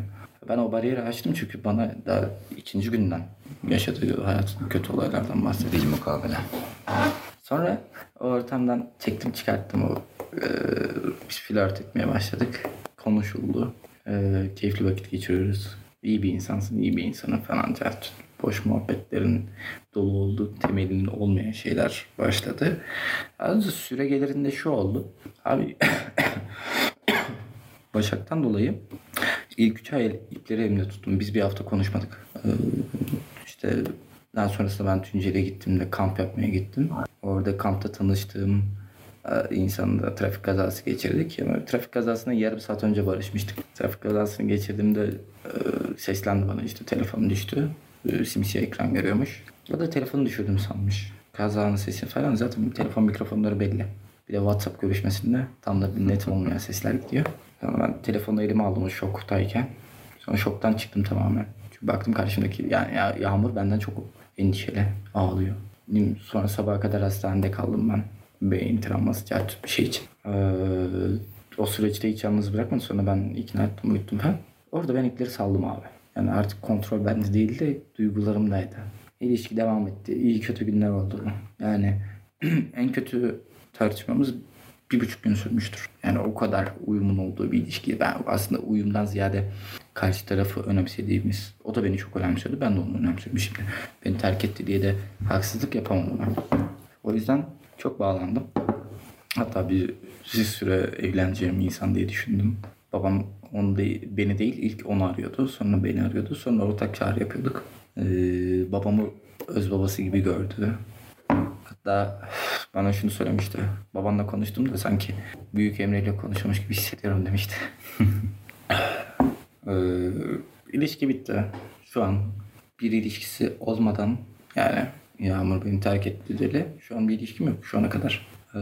Ben o bariyeri açtım çünkü bana daha ikinci günden yaşadığı hayatın kötü olaylardan bahsediyor. Mukabele. Sonra o ortamdan çektim çıkarttım o e, biz flört etmeye başladık. Konuşuldu. E, keyifli vakit geçiriyoruz. İyi bir insansın, iyi bir insanım falan. Cart. Boş muhabbetlerin dolu olduğu temelinin olmayan şeyler başladı. Az süre gelirinde şu oldu. Abi Başak'tan dolayı ilk üç ay ipleri elimde tuttum. Biz bir hafta konuşmadık. Ee, işte daha sonrasında ben Tunceli'ye gittim de kamp yapmaya gittim. Orada kampta tanıştığım e, insanla trafik kazası geçirdik. Ama trafik kazasına yarım saat önce barışmıştık. Trafik kazasını geçirdiğimde e, seslendi bana işte telefon düştü. E, simsiyah ekran görüyormuş. O da telefonu düşürdüm sanmış. Kazanın sesi falan zaten telefon mikrofonları belli. Bir de WhatsApp görüşmesinde tam da bir net olmayan sesler gidiyor. Sonra ben telefonu elime aldım o şoktayken. Sonra şoktan çıktım tamamen. Çünkü baktım karşımdaki yani ya, Yağmur benden çok endişeli ağlıyor. Sonra sabaha kadar hastanede kaldım ben. Beyin travması bir şey için. Ee, o süreçte hiç yalnız bırakmadı. Sonra ben ikna ettim, uyuttum falan. Orada ben ipleri saldım abi. Yani artık kontrol bende değil de duygularımdaydı. İlişki devam etti. İyi kötü günler oldu. Yani en kötü tartışmamız bir buçuk gün sürmüştür. Yani o kadar uyumun olduğu bir ilişki. Ben aslında uyumdan ziyade karşı tarafı önemsediğimiz. O da beni çok önemsiyordu. Ben de onu önemsiyorum şimdi. Beni terk etti diye de haksızlık yapamam ona. O yüzden çok bağlandım. Hatta bir, bir süre evleneceğim insan diye düşündüm. Babam onu değil, beni değil ilk onu arıyordu. Sonra beni arıyordu. Sonra ortak çağrı yapıyorduk. Ee, babamı öz babası gibi gördü. Hatta bana şunu söylemişti. Babanla konuştum da sanki Büyük Emre ile konuşmuş gibi hissediyorum demişti. ee, ilişki bitti. Şu an bir ilişkisi olmadan yani Yağmur beni terk etti deli. Şu an bir ilişkim yok şu ana kadar. Ee,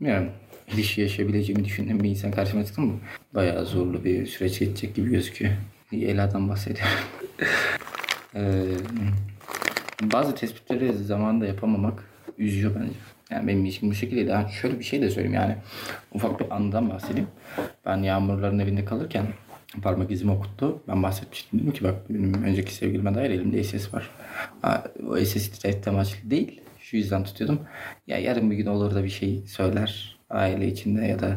bilmiyorum. İlişki yaşayabileceğimi düşündüğüm bir insan karşıma çıktı mı? Bayağı zorlu bir süreç geçecek gibi gözüküyor. Ela'dan bahsediyorum. ee, bazı tespitleri zamanında yapamamak üzüyor bence. Yani benim ilişkim bu şekilde. Daha şöyle bir şey de söyleyeyim yani. Ufak bir andan bahsedeyim. Ben Yağmurların evinde kalırken parmak izimi okuttu. Ben bahsetmiştim. Dedim ki bak benim önceki sevgilime dair elimde SS var. O SS tehdit amaçlı değil. Şu yüzden tutuyordum. Ya yarın bir gün olur da bir şey söyler. Aile içinde ya da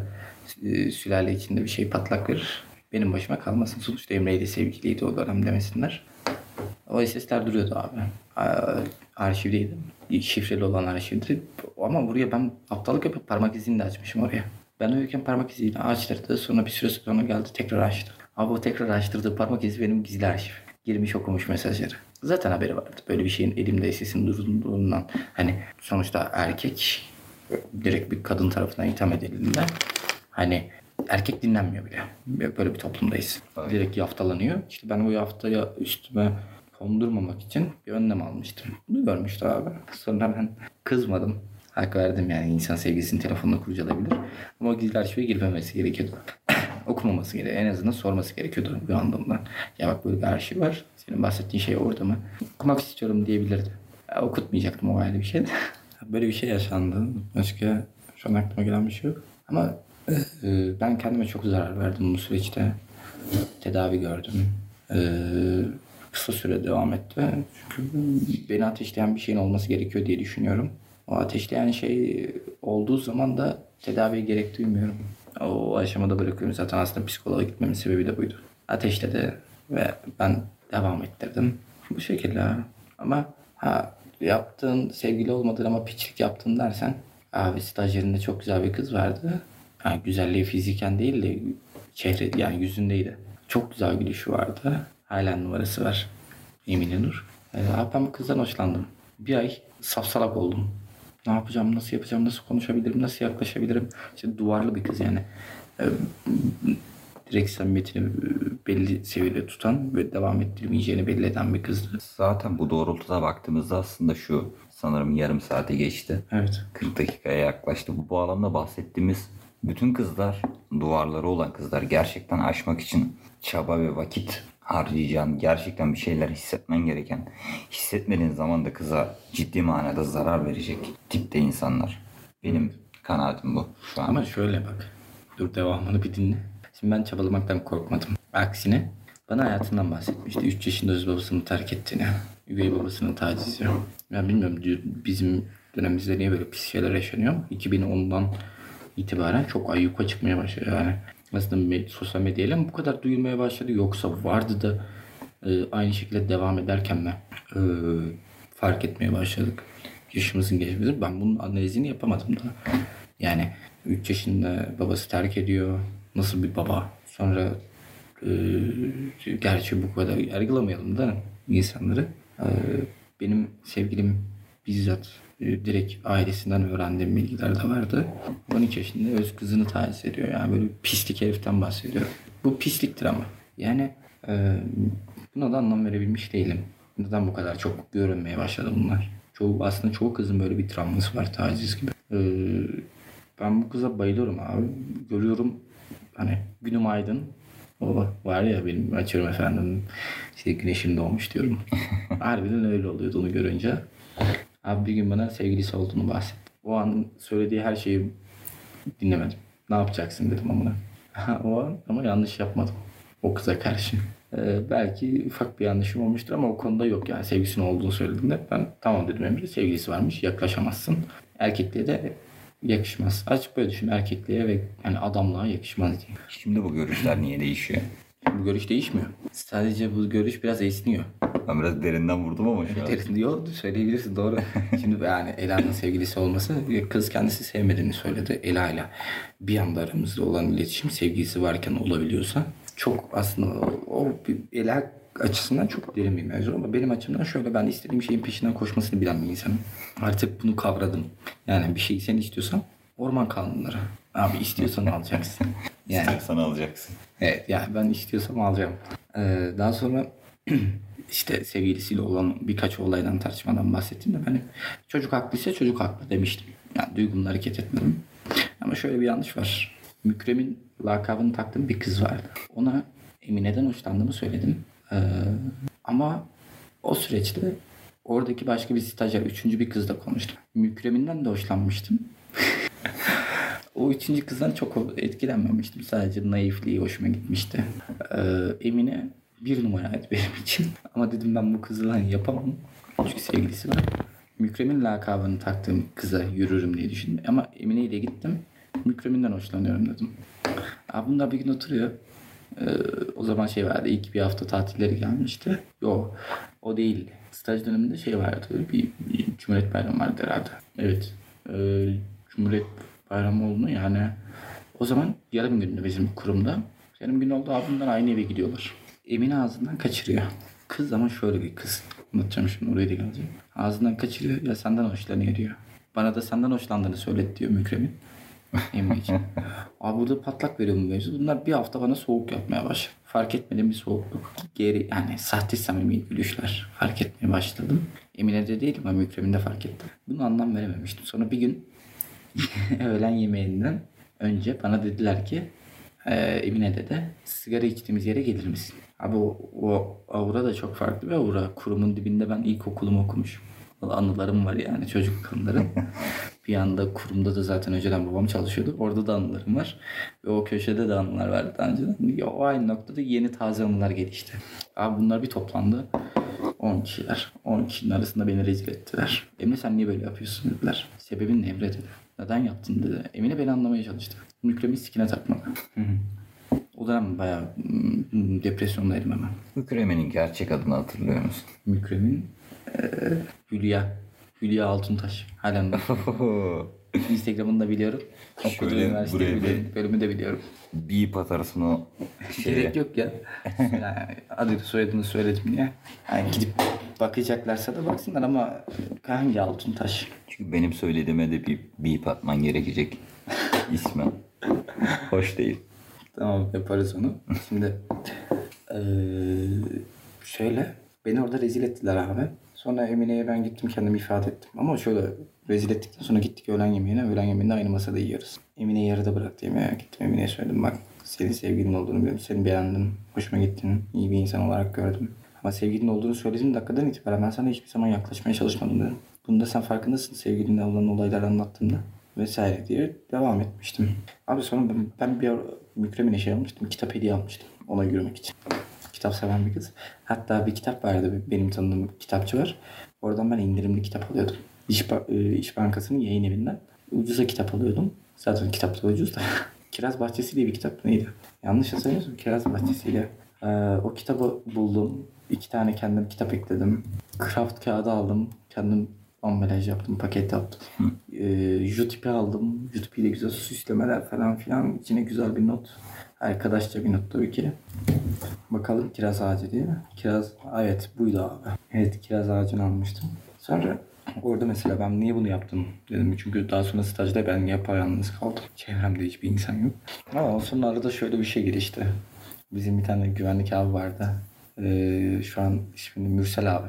e, sülale içinde bir şey patlak verir. Benim başıma kalmasın. Sonuçta Emre ile sevgiliydi o dönem demesinler. O SS'ler duruyordu abi. Arşivdeydi. Şifreli olan arşivdi. Ama buraya ben aptallık yapıp parmak izini de açmışım oraya. Ben uyurken parmak izini açtırdı. Sonra bir süre sonra geldi tekrar açtı. Abi o tekrar açtırdığı parmak izi benim gizli arşiv. Girmiş okumuş mesajları. Zaten haberi vardı. Böyle bir şeyin elimde sesin durduğundan. Hani sonuçta erkek direkt bir kadın tarafından itham edildiğinde hani erkek dinlenmiyor bile. Böyle bir toplumdayız. Direkt yaftalanıyor. İşte ben o yaftaya üstüme kondurmamak için bir önlem almıştım. Bunu görmüştü abi. Sonra ben kızmadım. Hak verdim yani insan sevgisini telefonla kurcalayabilir. Ama o gizli arşive girmemesi gerekiyordu. Okumaması gerekiyordu. En azından sorması gerekiyordu uyandığımdan. Ya bak böyle bir arşiv var. Senin bahsettiğin şey orada mı? Okumak istiyorum diyebilirdi. Ya, okutmayacaktım o ayrı bir şey. Böyle bir şey yaşandı. Başka şu an aklıma gelen bir şey yok. Ama e, ben kendime çok zarar verdim bu süreçte. Tedavi gördüm. E, kısa süre devam etti. Çünkü beni ateşleyen bir şeyin olması gerekiyor diye düşünüyorum. O ateşleyen şey olduğu zaman da tedaviye gerek duymuyorum. O aşamada bırakıyorum. Zaten aslında psikoloğa gitmemin sebebi de buydu. Ateşledi ve ben devam ettirdim. Bu şekilde. Ama ha yaptığın sevgili olmadığın ama piçlik yaptın dersen abi stajyerinde çok güzel bir kız vardı. Yani güzelliği fiziken değil de çehre yani yüzündeydi. Çok güzel gülüşü vardı. Hala numarası var. Emine Nur. Ee, abi ben bu kızdan hoşlandım. Bir ay safsalak oldum. Ne yapacağım, nasıl yapacağım, nasıl konuşabilirim, nasıl yaklaşabilirim. İşte duvarlı bir kız yani. Ee, direkt samimiyetini belli seviyede tutan ve devam ettirmeyeceğini belli eden bir kızdı. Zaten bu doğrultuda baktığımızda aslında şu sanırım yarım saate geçti. Evet. 40 dakikaya yaklaştı. Bu bağlamda bahsettiğimiz bütün kızlar, duvarları olan kızlar gerçekten aşmak için çaba ve vakit harcayacağın, gerçekten bir şeyler hissetmen gereken, hissetmediğin zaman da kıza ciddi manada zarar verecek tipte insanlar. Benim kanaatim bu şu an. Ama şöyle bak. Dur devamını bir dinle. Şimdi ben çabalamaktan korkmadım. Aksine bana hayatından bahsetmişti. 3 yaşında öz babasını terk ettiğini. Üvey babasının tacizi. Ben bilmiyorum bizim dönemimizde niye böyle pis şeyler yaşanıyor. 2010'dan itibaren çok ayyuka çıkmaya başladı yani aslında sosyal medyayla bu kadar duyulmaya başladı yoksa vardı da e, aynı şekilde devam ederken mi e, fark etmeye başladık yaşımızın geçmesi ben bunun analizini yapamadım da yani 3 yaşında babası terk ediyor nasıl bir baba sonra e, gerçi bu kadar yargılamayalım da insanları e, benim sevgilim bizzat e, direkt ailesinden öğrendiğim bilgiler de vardı. 12 yaşında öz kızını taciz ediyor. Yani böyle pislik heriften bahsediyor. Bu pisliktir ama. Yani e, buna da anlam verebilmiş değilim. Neden bu kadar çok görünmeye başladı bunlar? Çoğu, aslında çoğu kızın böyle bir travması var taciz gibi. E, ben bu kıza bayılıyorum abi. Görüyorum hani günüm aydın. O var ya benim açıyorum efendim işte güneşim doğmuş diyorum. Harbiden öyle oluyordu onu görünce. Abi bir gün bana sevgilisi olduğunu bahsetti. O an söylediği her şeyi dinlemedim. Ne yapacaksın dedim amına. o an ama yanlış yapmadım. O kıza karşı. Ee, belki ufak bir yanlışım olmuştur ama o konuda yok yani sevgisinin olduğunu söylediğinde ben tamam dedim Emre sevgilisi varmış yaklaşamazsın. Erkekliğe de yakışmaz. Açık böyle düşün erkekliğe ve yani adamlığa yakışmaz diye. Şimdi bu görüşler niye değişiyor? Bu görüş değişmiyor. Sadece bu görüş biraz esniyor. Ben biraz derinden vurdum ama şu an. Derin yok söyleyebilirsin doğru. Şimdi yani Ela'nın sevgilisi olması kız kendisi sevmediğini söyledi. Ela ile bir anda aramızda olan iletişim sevgilisi varken olabiliyorsa çok aslında o, o Ela açısından çok derin bir mevzu ama benim açımdan şöyle ben istediğim şeyin peşinden koşmasını bilen bir insanım. Artık bunu kavradım. Yani bir şeyi sen istiyorsan orman kanunları. Abi istiyorsan alacaksın. Yani İstersen alacaksın. Evet yani ben istiyorsam alacağım. Ee, daha sonra işte sevgilisiyle olan birkaç olaydan tartışmadan bahsettiğimde ben çocuk haklıysa çocuk haklı demiştim. Yani duygumla hareket etmedim. Ama şöyle bir yanlış var. Mükrem'in lakabını taktığım bir kız vardı. Ona Emine'den hoşlandığımı söyledim. Ee, ama o süreçte oradaki başka bir stajyer, üçüncü bir kızla konuştum. Mükrem'inden de hoşlanmıştım. O üçüncü kızdan çok etkilenmemiştim. Sadece naifliği hoşuma gitmişti. Ee, Emine bir numaraydı benim için. Ama dedim ben bu kızla yapamam. Çünkü sevgilisi var. Mükrem'in lakabını taktığım kıza yürürüm diye düşündüm. Ama Emine ile gittim. Mükrem'inden hoşlanıyorum dedim. Abi bunlar bir gün oturuyor. Ee, o zaman şey vardı. ilk bir hafta tatilleri gelmişti. Yok. O değil. Staj döneminde şey vardı. Bir, bir Cumhuriyet Bayramı vardı herhalde. Evet. Ee, Cumhuriyet Bayramı oldu yani. O zaman yarım gündü bizim kurumda. Yarım gün oldu abimden aynı eve gidiyorlar. Emine ağzından kaçırıyor. Kız ama şöyle bir kız. Anlatacağım şimdi oraya da geleceğim. Ağzından kaçırıyor ya senden hoşlanıyor diyor. Bana da senden hoşlandığını söylet diyor Mükremin. Emine için. Abi burada patlak veriyor bu mevzu. Bunlar bir hafta bana soğuk yapmaya başladı. Fark etmediğim bir soğukluk. Geri yani sahte samimi gülüşler fark etmeye başladım. Emine'de değil ama Mükremin'de fark ettim. Bunu anlam verememiştim. Sonra bir gün öğlen yemeğinden önce bana dediler ki e, Emine'de de sigara içtiğimiz yere gelir misin? Abi o, o aura da çok farklı bir aura. Kurumun dibinde ben ilkokulumu okumuşum. Anılarım var yani çocuk anılarım. bir anda kurumda da zaten önceden babam çalışıyordu. Orada da anılarım var. Ve o köşede de anılar vardı daha önceden. O aynı noktada yeni taze anılar gelişti. Abi bunlar bir toplandı. 10 kişiler. 10 kişinin arasında beni rezil ettiler. Emre sen niye böyle yapıyorsun dediler. Sebebin ne Emre dedi. Neden yaptın dedi. Emine beni anlamaya çalıştı. Mükremin sikine takmadı. o dönem bayağı depresyondaydım hemen. Mükremenin gerçek adını hatırlıyor musun? Mükremin Hülya. Hülya Altuntaş. Halen de. Instagram'ını da biliyorum. Okuduğu Şöyle buraya biliyorum. Bölümü de biliyorum. Beep atarsın o şeye. Gerek yok ya. yani adını soyadını söyledim ya. Yani gidip bakacaklarsa da baksınlar ama hangi Altuntaş? Çünkü benim söylediğime de bir beep atman gerekecek ismen. Hoş değil. Tamam yaparız onu. Şimdi eee, şöyle beni orada rezil ettiler abi. Sonra Emine'ye ben gittim kendimi ifade ettim. Ama şöyle rezil ettikten sonra gittik öğlen yemeğine. Öğlen yemeğinde aynı masada yiyoruz. Emine'yi yarıda bıraktı yemeğe. Gittim Emine'ye söyledim bak senin sevgilin olduğunu biliyorum. Seni beğendim. Hoşuma gittin. iyi bir insan olarak gördüm. Ama sevgilin olduğunu söylediğim dakikadan itibaren ben sana hiçbir zaman yaklaşmaya çalışmadım dedim. Bunda sen farkındasın sevgilinle olan olayları anlattığımda vesaire diye devam etmiştim. Abi sonra ben, ben bir Mükremin'e şey almıştım. Kitap hediye almıştım. Ona yürümek için. Kitap seven bir kız. Hatta bir kitap vardı. Benim tanıdığım kitapçı var. Oradan ben indirimli kitap alıyordum. İş, e, İş Bankası'nın yayın evinden. Ucuza kitap alıyordum. Zaten kitap da ucuz da. Kiraz Bahçesi diye bir kitap neydi? Yanlış hatırlamıyorsam Kiraz Bahçesi'yle. Ee, o kitabı buldum. İki tane kendim kitap ekledim. Craft kağıdı aldım. Kendim ambalaj yaptım, paket yaptım. Ee, Jutipi aldım. Jutipi ile güzel süslemeler falan filan. İçine güzel bir not. Arkadaşça bir not tabii ki. Bakalım kiraz ağacı diye. Kiraz, evet buydu abi. Evet kiraz ağacını almıştım. Sonra orada mesela ben niye bunu yaptım dedim. Çünkü daha sonra stajda ben yapayalnız kaldım. Çevremde hiçbir insan yok. Ama sonra arada şöyle bir şey gelişti. Bizim bir tane güvenlik abi vardı. Ee, şu an ismini Mürsel abi.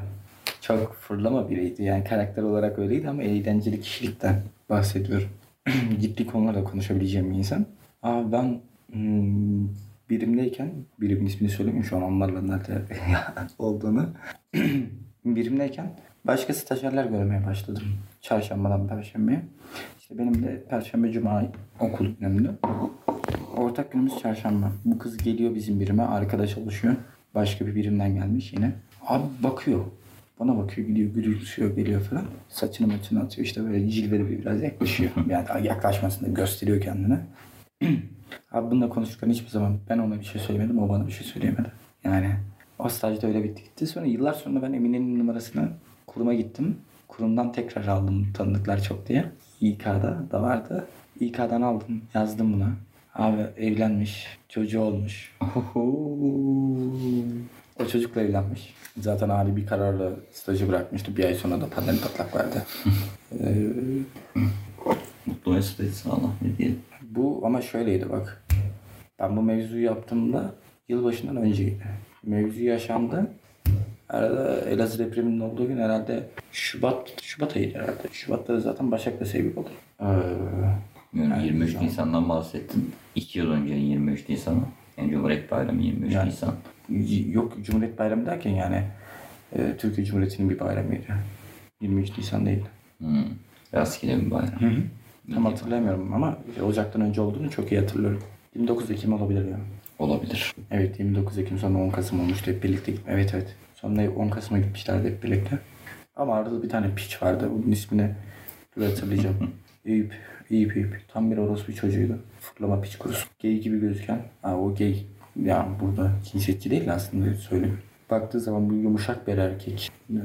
Çok fırlama biriydi. Yani karakter olarak öyleydi ama eğlenceli kişilikten bahsediyorum. Ciddi konularda konuşabileceğim bir insan. Abi ben hmm, birimdeyken, birimin ismini söylemeyeyim şu an onlarla nerede olduğunu. birimdeyken başka stajyerler görmeye başladım. Çarşambadan perşembeye. İşte benim de perşembe cuma okul günümdü. Ortak günümüz çarşamba. Bu kız geliyor bizim birime. Arkadaş çalışıyor. Başka bir birimden gelmiş yine. Abi bakıyor. Bana bakıyor gidiyor gülümsüyor geliyor falan. Saçını maçını atıyor işte böyle cilveli bir biraz yaklaşıyor. Yani yaklaşmasını gösteriyor kendine. Abi bununla konuşurken hiçbir zaman ben ona bir şey söylemedim o bana bir şey söyleyemedi. Yani o stajda öyle bitti gitti. Sonra yıllar sonra ben Emine'nin numarasını kuruma gittim. Kurumdan tekrar aldım tanıdıklar çok diye. İK'da da vardı. İK'dan aldım yazdım buna. Abi evlenmiş, çocuğu olmuş. O çocukla evlenmiş. Zaten Ali bir kararla stajı bırakmıştı. Bir ay sonra da pandemi patlak verdi. Ee, Mutlu mesut etsin Allah ne diyelim. Bu ama şöyleydi bak. Ben bu mevzuyu yaptığımda yılbaşından önceydi. Mevzu yaşandı. Arada Elazığ depreminin olduğu gün herhalde Şubat, Şubat ayıydı herhalde. Şubat'ta da zaten Başak'ta sevgili oldu. Ee, Yani 23 Nisan'dan bahsettin. 2 yıl öncenin 23 Nisan'ı. Yani Cumhuriyet Bayramı 23 Yani- Nisan. yok Cumhuriyet Bayramı derken yani e, Türkiye Cumhuriyeti'nin bir bayramıydı. 23 Nisan değil. Hmm. Rastgele bir bayram. Tam hatırlamıyorum ama Ocak'tan önce olduğunu çok iyi hatırlıyorum. 29 Ekim olabilir ya. Olabilir. Evet 29 Ekim sonra 10 Kasım olmuştu hep birlikte. Evet evet. Sonra 10 Kasım'a gitmişlerdi hep birlikte. Ama arada bir tane piç vardı. Bunun ismini dur hatırlayacağım. Eyüp. Eyüp Eyüp. Tam bir orospu çocuğuydu. Fırlama piç kurusu. Gay gibi gözüken. Ha, o gay. Yani burada cinsiyetçi değil aslında söyleyeyim. Baktığı zaman bu yumuşak bir erkek. Ee,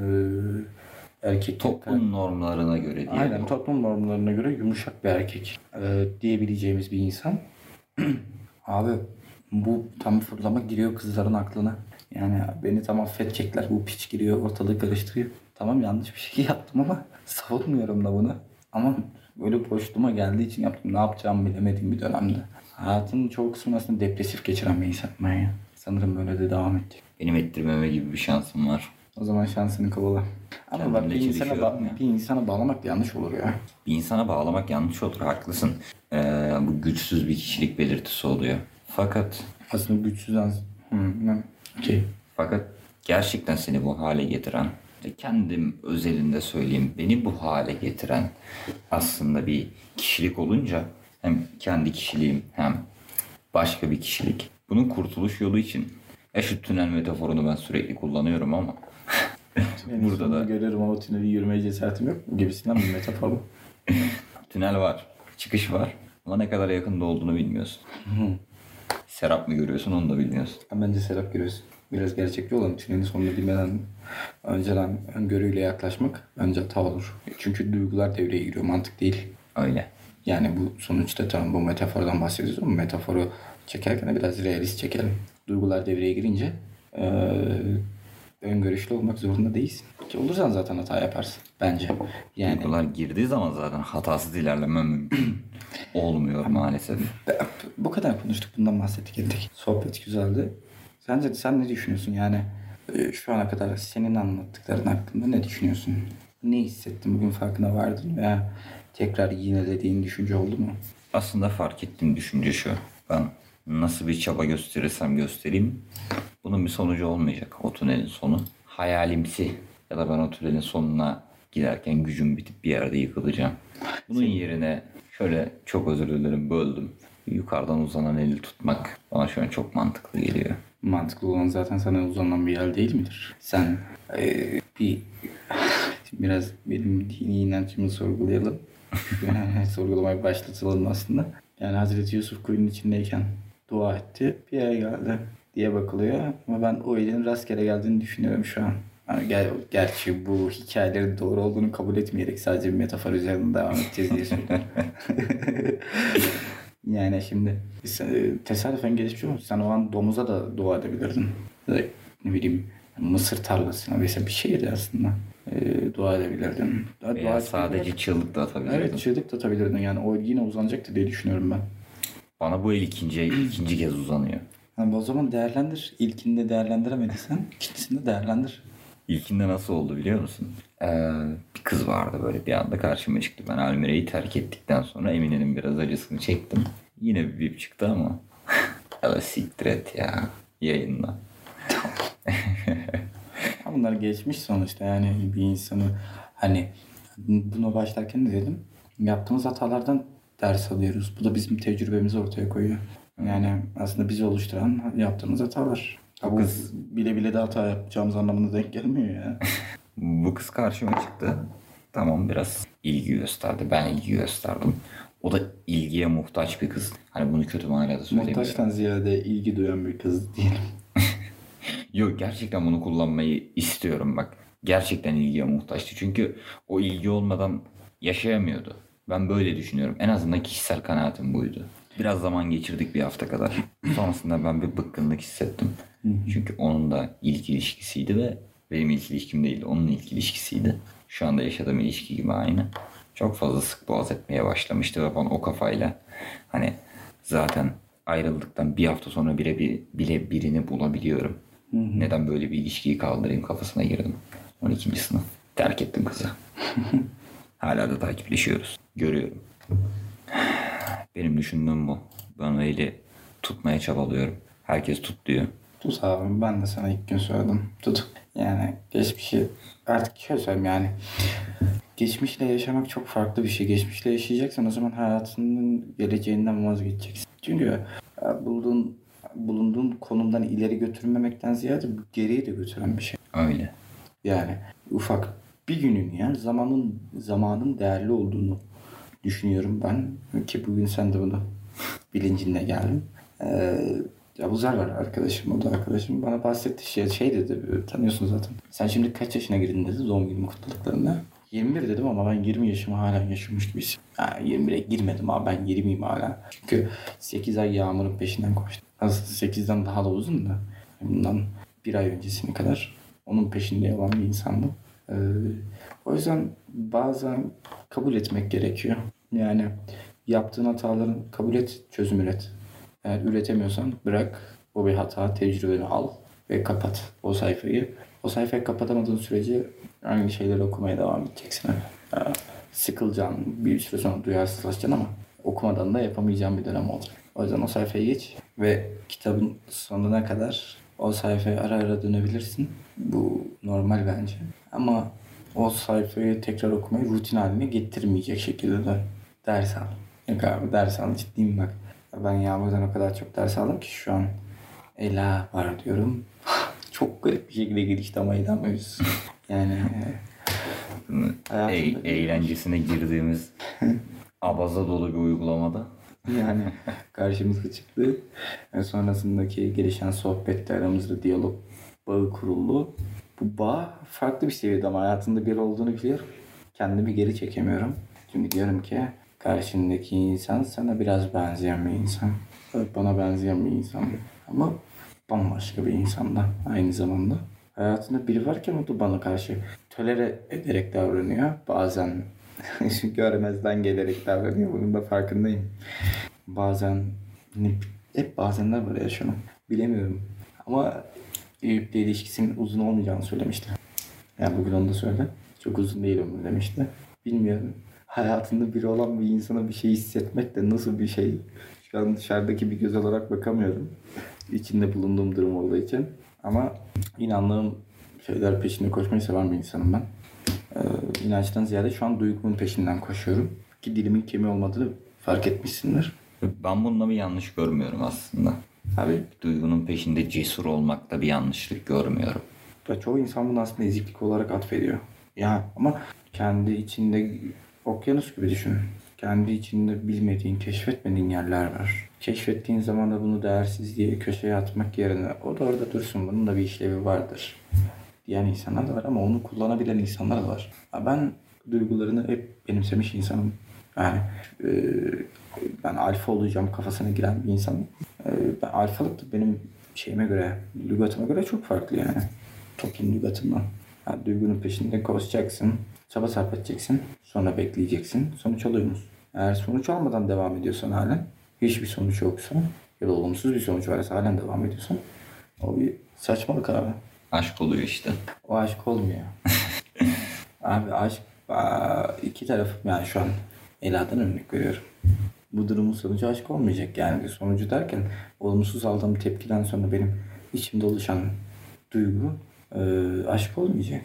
erkek. Toplum normlarına göre diyelim. Aynen toplum normlarına göre yumuşak bir erkek ee, diyebileceğimiz bir insan. Abi bu tam fırlama giriyor kızların aklına. Yani beni tam affedecekler. Bu piç giriyor ortalığı karıştırıyor. Tamam yanlış bir şey yaptım ama savunmuyorum da bunu. Ama böyle boşluğuma geldiği için yaptım. Ne yapacağımı bilemediğim bir dönemde. Hayatının çoğu kısmını aslında depresif geçiren bir insan ben ya. Sanırım böyle de devam edecek. Benim ettirmeme gibi bir şansım var. O zaman şansını kovala. Ama bak bir insana, ba- ya. bir insana bağlamak yanlış olur ya. Bir insana bağlamak yanlış olur. Haklısın. Ee, bu güçsüz bir kişilik belirtisi oluyor. Fakat Aslında güçsüz az. Hı. Okey. Fakat gerçekten seni bu hale getiren, kendim özelinde söyleyeyim, beni bu hale getiren aslında bir kişilik olunca hem kendi kişiliğim hem başka bir kişilik. Bunun kurtuluş yolu için ya şu tünel metaforunu ben sürekli kullanıyorum ama burada da Görüyorum ama tüneli yürümeye cesaretim yok mu gibisinden bir metafor bu. tünel var, çıkış var ama ne kadar yakında olduğunu bilmiyorsun. Serap mı görüyorsun onu da bilmiyorsun. Ha, Bence Serap görüyorsun. Biraz gerçekçi olalım. Tünelin sonunu bilmeden önceden öngörüyle yaklaşmak bence hata olur. Çünkü duygular devreye giriyor. Mantık değil. Öyle. Yani bu sonuçta tamam bu metafordan bahsediyoruz ama metaforu çekerken de biraz realist çekelim. Duygular devreye girince eee öngörüşlü olmak zorunda değilsin. Ki olursan zaten hata yaparsın. Bence. Yani Duygular girdiği zaman zaten hatasız ilerleme mümkün. Olmuyor maalesef. Bu kadar konuştuk bundan bahsettik ettik. Sohbet güzeldi. Sence sen ne düşünüyorsun yani e, şu ana kadar senin anlattıkların hakkında ne düşünüyorsun? Ne hissettin bugün farkına vardın veya tekrar yinelediğin düşünce oldu mu? Aslında fark ettiğim düşünce şu. Ben nasıl bir çaba gösterirsem göstereyim bunun bir sonucu olmayacak. O tünelin sonu. Hayalimsi ya da ben o tünelin sonuna giderken gücüm bitip bir yerde yıkılacağım. Bunun yerine şöyle çok özür dilerim böldüm. Yukarıdan uzanan eli tutmak bana şu an çok mantıklı geliyor. Mantıklı olan zaten sana uzanan bir yer değil midir? Sen e, bir biraz benim dini inancımı sorgulayalım. Sorgulamaya başlatalım aslında. Yani Hazreti Yusuf kuyunun içindeyken dua etti. Bir yere geldi diye bakılıyor. Ama ben o elin rastgele geldiğini düşünüyorum şu an. Yani ger gerçi bu hikayelerin doğru olduğunu kabul etmeyerek sadece bir metafor üzerinde devam edeceğiz diye söylüyorum. yani şimdi sen- tesadüfen gelişmiş olmuş. Sen o an domuza da dua edebilirdin. Ne bileyim mısır tarlasına mesela bir şeydi aslında. E, dua edebilirdin. Daha Veya dua sadece çığlık da atabilirdin. Evet çığlık da atabilirdin yani o yine uzanacaktı diye düşünüyorum ben. Bana bu el ikinci, ikinci kez uzanıyor. Yani o zaman değerlendir. İlkinde değerlendiremediysen ikincisinde değerlendir. İlkinde nasıl oldu biliyor musun? Ee, bir kız vardı böyle bir anda karşıma çıktı. Ben Almire'yi terk ettikten sonra Emine'nin biraz acısını çektim. Yine bir bip çıktı ama. ya da siktir et ya. Yayınla. Bunlar geçmiş sonuçta yani bir insanı hani buna başlarken de dedim yaptığımız hatalardan ders alıyoruz. Bu da bizim tecrübemizi ortaya koyuyor. Yani aslında bizi oluşturan yaptığımız hatalar. Ha, bu bile bile de hata yapacağımız anlamına denk gelmiyor ya. Bu kız karşıma çıktı. Tamam biraz ilgi gösterdi. Ben ilgi gösterdim. O da ilgiye muhtaç bir kız. Hani bunu kötü manada söylemiyorum. Muhtaçtan ziyade ilgi duyan bir kız diyelim. Yok gerçekten bunu kullanmayı istiyorum bak. Gerçekten ilgiye muhtaçtı. Çünkü o ilgi olmadan yaşayamıyordu. Ben böyle düşünüyorum. En azından kişisel kanaatim buydu. Biraz zaman geçirdik bir hafta kadar. Sonrasında ben bir bıkkınlık hissettim. Çünkü onun da ilk ilişkisiydi ve benim ilk ilişkim değildi. Onun ilk ilişkisiydi. Şu anda yaşadığım ilişki gibi aynı. Çok fazla sık boğaz etmeye başlamıştı ve ben o kafayla hani zaten ayrıldıktan bir hafta sonra bile, bir, bile birini bulabiliyorum. Neden böyle bir ilişkiyi kaldırayım kafasına girdim. 12. sınıf. Terk ettim kızı. Hala da takipleşiyoruz. Görüyorum. Benim düşündüğüm bu. Ben öyle tutmaya çabalıyorum. Herkes tut diyor. Tut abi ben de sana ilk gün söyledim. Tut. Yani geçmişi artık şöyle söyleyeyim yani. Geçmişle yaşamak çok farklı bir şey. Geçmişle yaşayacaksan o zaman hayatının geleceğinden vazgeçeceksin. Çünkü e, bulduğun bulunduğun konumdan ileri götürmemekten ziyade geriye de götüren bir şey. Öyle. Yani ufak bir günün ya zamanın zamanın değerli olduğunu düşünüyorum ben ki bugün sen de bunu bilincinde geldin. Ee, Abuzer var arkadaşım o da arkadaşım bana bahsetti şey, şey dedi tanıyorsun zaten. Sen şimdi kaç yaşına girdin dedi doğum günü kutladıklarında. 21 dedim ama ben 20 yaşımı hala yaşamış gibi hissediyorum. Yani 21'e girmedim abi ben 20'yim hala. Çünkü 8 ay yağmurun peşinden koştum. Aslında 8'den daha da uzun da. Bundan bir ay öncesine kadar onun peşinde olan bir insandım. Ee, o yüzden bazen kabul etmek gerekiyor. Yani yaptığın hataların kabul et, çözüm üret. Eğer üretemiyorsan bırak, o bir hata, tecrübeni al ve kapat o sayfayı. O sayfayı kapatamadığın sürece aynı şeyleri okumaya devam edeceksin. Ee, sıkılacaksın, bir süre sonra duyarsızlaşacaksın ama okumadan da yapamayacağın bir dönem olacak. O yüzden o sayfaya geç ve kitabın sonuna kadar o sayfaya ara ara dönebilirsin. Bu normal bence. Ama o sayfayı tekrar okumayı rutin haline getirmeyecek şekilde de ders al. Yok abi ders al ciddiyim bak. Ben Yağmur'dan o kadar çok ders aldım ki şu an Ela var diyorum. çok garip bir şekilde girişte ama edemiyoruz. Yani E- eğlencesine girdiğimiz abaza dolu bir uygulamada. yani karşımıza çıktı. Ve sonrasındaki gelişen sohbette aramızda diyalog bağı kuruldu. Bu bağ farklı bir seviyede ama hayatında bir olduğunu biliyorum. Kendimi geri çekemiyorum. Çünkü diyorum ki karşındaki insan sana biraz benzeyen bir insan. Evet, Bana benzeyen bir insan. Ama bambaşka bir insan da aynı zamanda. Hayatında biri varken o da bana karşı tolere ederek davranıyor. Bazen görmezden gelerek davranıyor. Bunun da farkındayım. Bazen hep bazenler var ya şunu. Bilemiyorum. Ama Eyüp'le ilişkisinin uzun olmayacağını söylemişti. Yani bugün onu da söyledi. Çok uzun değil ömür demişti. Bilmiyorum. Hayatında biri olan bir insana bir şey hissetmek de nasıl bir şey? Şu an dışarıdaki bir göz olarak bakamıyorum. İçinde bulunduğum durum olduğu için. Ama inandığım şeyler peşinde koşmayı seven bir insanım ben. Ee, inançtan ziyade şu an duygumun peşinden koşuyorum. Ki dilimin kemiği olmadığını fark etmişsindir. Ben bunda bir yanlış görmüyorum aslında. Abi Duygunun peşinde cesur olmakta bir yanlışlık görmüyorum. Ya çoğu insan bunu aslında eziklik olarak atfediyor. Ya ama kendi içinde okyanus gibi düşün. Kendi içinde bilmediğin, keşfetmediğin yerler var. Keşfettiğin zaman da bunu değersiz diye köşeye atmak yerine o da orada dursun bunun da bir işlevi vardır diyen insanlar da var ama onu kullanabilen insanlar da var. Ben duygularını hep benimsemiş insanım. Yani e, ben alfa olacağım kafasına giren bir insanım. E, ben alfalık da benim şeyime göre, lügatıma göre çok farklı yani. Toplum lügatından. Yani duygunun peşinde koşacaksın. Çaba sarf edeceksin. Sonra bekleyeceksin. Sonuç alıyorsunuz. Eğer sonuç almadan devam ediyorsan halen hiçbir sonuç yoksa ya da olumsuz bir sonuç varsa halen devam ediyorsan o bir saçmalık abi. Aşk oluyor işte. O aşk olmuyor. Abi aşk iki taraf yani şu an Ela'dan örnek veriyorum. Bu durumun sonucu aşk olmayacak yani sonucu derken olumsuz aldığım tepkiden sonra benim içimde oluşan duygu e, aşk olmayacak.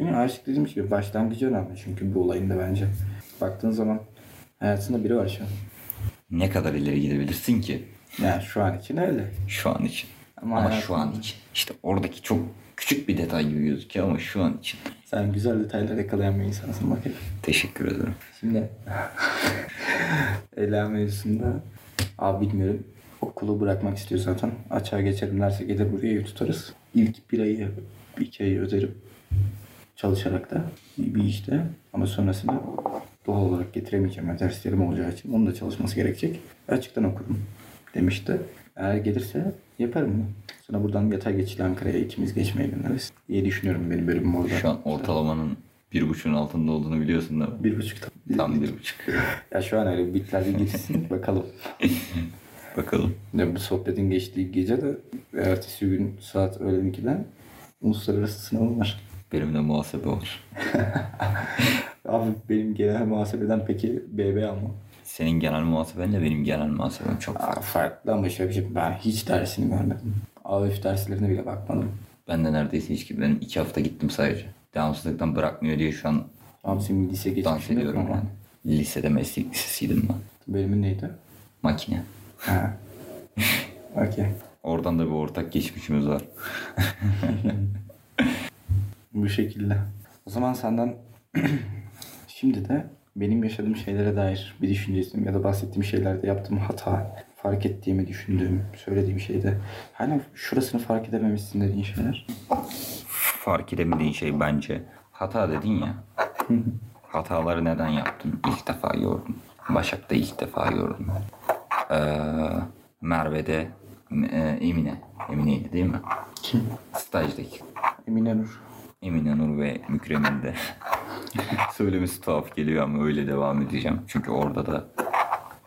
Çünkü aşk dediğim gibi başlangıcı önemli çünkü bu olayın da bence. Baktığın zaman hayatında biri var şu an. Ne kadar ileri gidebilirsin ki Yani şu an için öyle. şu an için. Ama Ama, hayatında- şu an için. İşte oradaki çok küçük bir detay gibi gözüküyor ama şu an için. Sen güzel detaylar yakalayan bir insansın bakayım. Teşekkür ederim. Şimdi Ela mevzusunda abi bilmiyorum okulu bırakmak istiyor zaten. Açığa geçelim derse gelir buraya ev tutarız. İlk bir ayı, iki ayı öderim. Çalışarak da bir bir işte. Ama sonrasında doğal olarak getiremeyeceğim. Yani derslerim olacağı için. Onun da çalışması gerekecek. Açıktan okurum demişti. Eğer gelirse yaparım bunu. Sonra buradan yatay geçiyle Ankara'ya ikimiz geçmeye göndeririz diye düşünüyorum benim bölümüm orada. Şu an ortalamanın bir buçuğun altında olduğunu biliyorsun değil mi? Bir buçukta. Tam bir buçuk. Ya şu an öyle bitler bir gitsin bakalım. Bakalım. Ya bu sohbetin geçtiği gece de ertesi gün saat öğlen 2'den uluslararası sınavım var. Benim de muhasebe var. Abi benim genel muhasebeden peki BB almam. Senin genel muhasebenle benim genel muhasebem çok farklı. Aa, farklı ama şöyle bir şey ben hiç dersini görmedim. AÖF derslerine bile bakmadım. Ben de neredeyse hiç gibi. Benim iki hafta gittim sadece. Devamsızlıktan bırakmıyor diye şu an Abi senin lise dans geçmişin yok ediyorum mu? yani. Lisede meslek lisesiydim ben. Bölümün neydi? Makine. Ha. Okey. Oradan da bir ortak geçmişimiz var. Bu şekilde. O zaman senden şimdi de benim yaşadığım şeylere dair bir düşünce ya da bahsettiğim şeylerde yaptığım hata, fark ettiğimi düşündüğüm, söylediğim şeyde hala şurasını fark edememişsin dediğin şeyler. Fark edemediğin şey bence hata dedin ya. Hataları neden yaptın? İlk defa gördüm. Başak'ta ilk defa gördüm. Ee, Merve'de e, Emine. Emine'ydi değil mi? Kim? Stajdaki. Emine Nur. Emine Nur ve Mükremin de. Söylemesi tuhaf geliyor ama öyle devam edeceğim. Çünkü orada da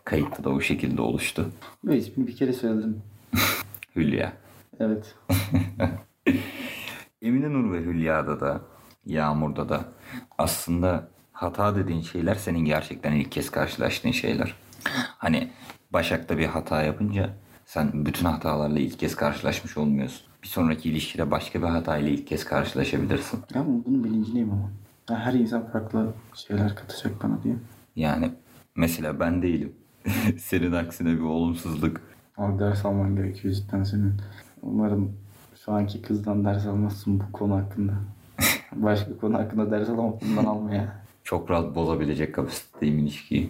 kayıtta da o şekilde oluştu. Ve ismini bir kere söyledim. Hülya. Evet. Emine Nur ve Hülya'da da Yağmur'da da aslında hata dediğin şeyler senin gerçekten ilk kez karşılaştığın şeyler. Hani Başak'ta bir hata yapınca sen bütün hatalarla ilk kez karşılaşmış olmuyorsun. Bir sonraki ilişkide başka bir hatayla ilk kez karşılaşabilirsin. Ya bunun bilincindeyim ama. Ya her insan farklı şeyler katacak bana diye. Yani mesela ben değilim. senin aksine bir olumsuzluk. Abi ders alman gerekiyor cidden senin. Umarım şu anki kızdan ders almazsın bu konu hakkında. Başka konu hakkında ders alamam bundan alma ya. Çok rahat bozabilecek kapasitedeyim ilişkiyi.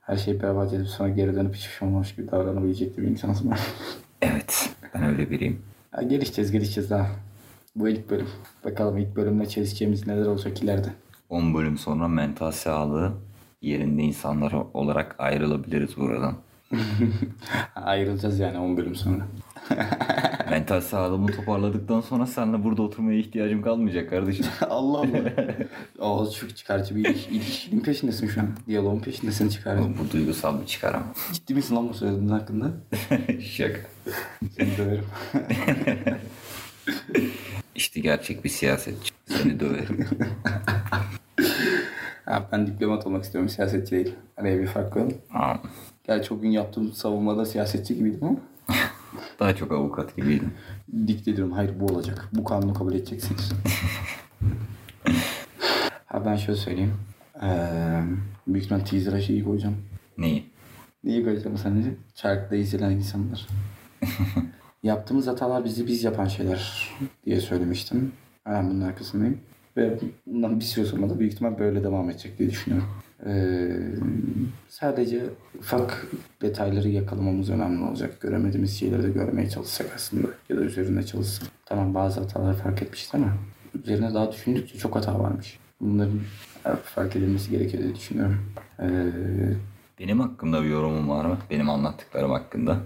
Her şeyi berbat edip sonra geri dönüp hiçbir şey olmamış gibi davranabilecek bir insansın ben. Evet ben öyle biriyim. Ya gelişeceğiz gelişeceğiz daha. Bu ilk bölüm. Bakalım ilk bölümde çalışacağımız neler olacak ileride. 10 bölüm sonra mental sağlığı yerinde insanlar olarak ayrılabiliriz buradan. Ayrılacağız yani 10 bölüm sonra. mental sağlığımı toparladıktan sonra seninle burada oturmaya ihtiyacım kalmayacak kardeşim. Allah Allah. Aa çok çıkarcı bir iliş- ilişkinin peşindesin şu an. Diyaloğun peşindesin çıkarcı. Oğlum bu duygusal bir çıkar ama. Ciddi misin lan bu söylediğin hakkında? Şaka. Seni döverim. İşte gerçek bir siyasetçi. Seni döverim. Ha, ben diplomat olmak istiyorum siyasetçi değil. Araya bir fark koyalım. Aa, Gerçi o gün yaptığım savunmada siyasetçi gibiydim ama Daha çok avukat gibiydim. dikte ediyorum. Hayır bu olacak. Bu kanunu kabul edeceksiniz. ha ben şöyle söyleyeyim. Ee, büyük ihtimal teaser'a şeyi koyacağım. Neyi? Neyi koyacağım sence? Çarkta izlenen insanlar. Yaptığımız hatalar bizi biz yapan şeyler diye söylemiştim. Ben bunun arkasındayım. Ve bundan bir süre sonra da büyük ihtimal böyle devam edecek diye düşünüyorum. Ee, sadece ufak detayları yakalamamız önemli olacak. Göremediğimiz şeyleri de görmeye çalışsak aslında. Ya da üzerinde çalışsak. Tamam bazı hataları fark etmişiz ama üzerine daha düşündükçe çok hata varmış. Bunların fark edilmesi gerekiyor diye düşünüyorum. Ee, Benim hakkında bir yorumun var mı? Benim anlattıklarım hakkında.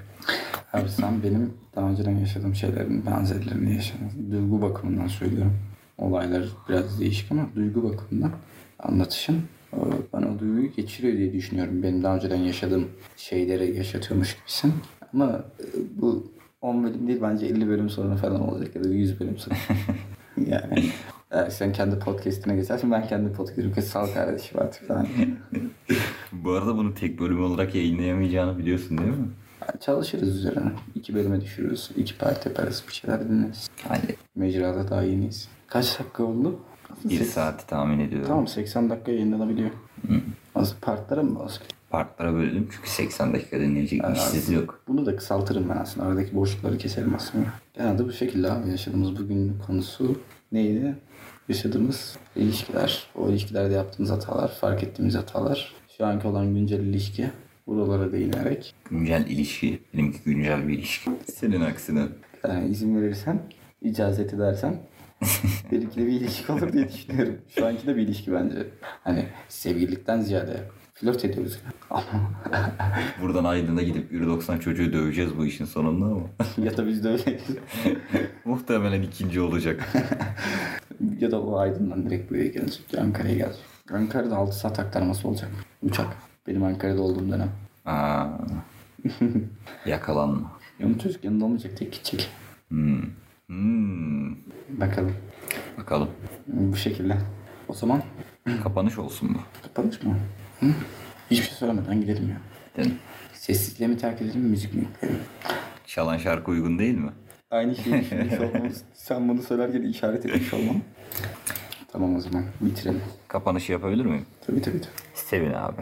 Abi sen benim daha önceden yaşadığım şeylerin benzerlerini yaşadın. Duygu bakımından söylüyorum. olaylar biraz değişik ama duygu bakımından anlatışın bana o duyguyu geçiriyor diye düşünüyorum. Benim daha önceden yaşadığım şeyleri yaşatıyormuş gibisin. Ama e, bu 10 bölüm değil bence 50 bölüm sonra falan olacak ya da 100 bölüm sonra. yani sen kendi podcastine geçersin ben kendi podcastime sal kardeşim artık falan. Bu arada bunu tek bölüm olarak yayınlayamayacağını biliyorsun değil mi? Yani çalışırız üzerine. İki bölüme düşürürüz. iki part yaparız. Bir şeyler dinleriz. Hadi. Mecrada daha yeniyiz. Kaç dakika oldu? Bir saati tahmin ediyorum. Tamam 80 dakika yayınlanabiliyor. Az partlara mı bozuk? Partlara böldüm çünkü 80 dakika dinleyecek işsiz yok. Bunu da kısaltırım ben aslında. Aradaki boşlukları keserim aslında. Genelde bu şekilde abi yaşadığımız bugün konusu neydi? Yaşadığımız ilişkiler, o ilişkilerde yaptığımız hatalar, fark ettiğimiz hatalar, şu anki olan güncel ilişki, buralara değinerek Güncel ilişki. Benimki güncel bir ilişki. Senin aksine. yani izin verirsen, icazet edersen de bir ilişki olur diye düşünüyorum. Şu anki de bir ilişki bence. Hani sevgililikten ziyade flört ediyoruz. Ama Buradan Aydın'a gidip 90 çocuğu döveceğiz bu işin sonunda ama. ya da biz de öyleyiz. Muhtemelen ikinci olacak. ya da o Aydın'dan direkt buraya gelecek. Ankara'ya gelecek. Ankara'da 6 saat aktarması olacak. Uçak. Benim Ankara'da olduğum dönem. Aa. Yakalanma. Yanı çocuk yanında olmayacak tek gidecek. Hmm. Hmm. Bakalım. Bakalım. Bu şekilde. O zaman Kapanış olsun bu. kapanış mı? Hı? Hiçbir şey söylemeden gidelim ya. Gidelim. Sessizliğe mi terk edelim müzik mi yapalım? Çalan şarkı uygun değil mi? Aynı şeyi düşünmüş olmamız. Sen bunu söylerken işaret etmiş olmam. Tamam o zaman bitirelim. Kapanışı yapabilir miyim? Tabii tabii tabii. Sevin abi.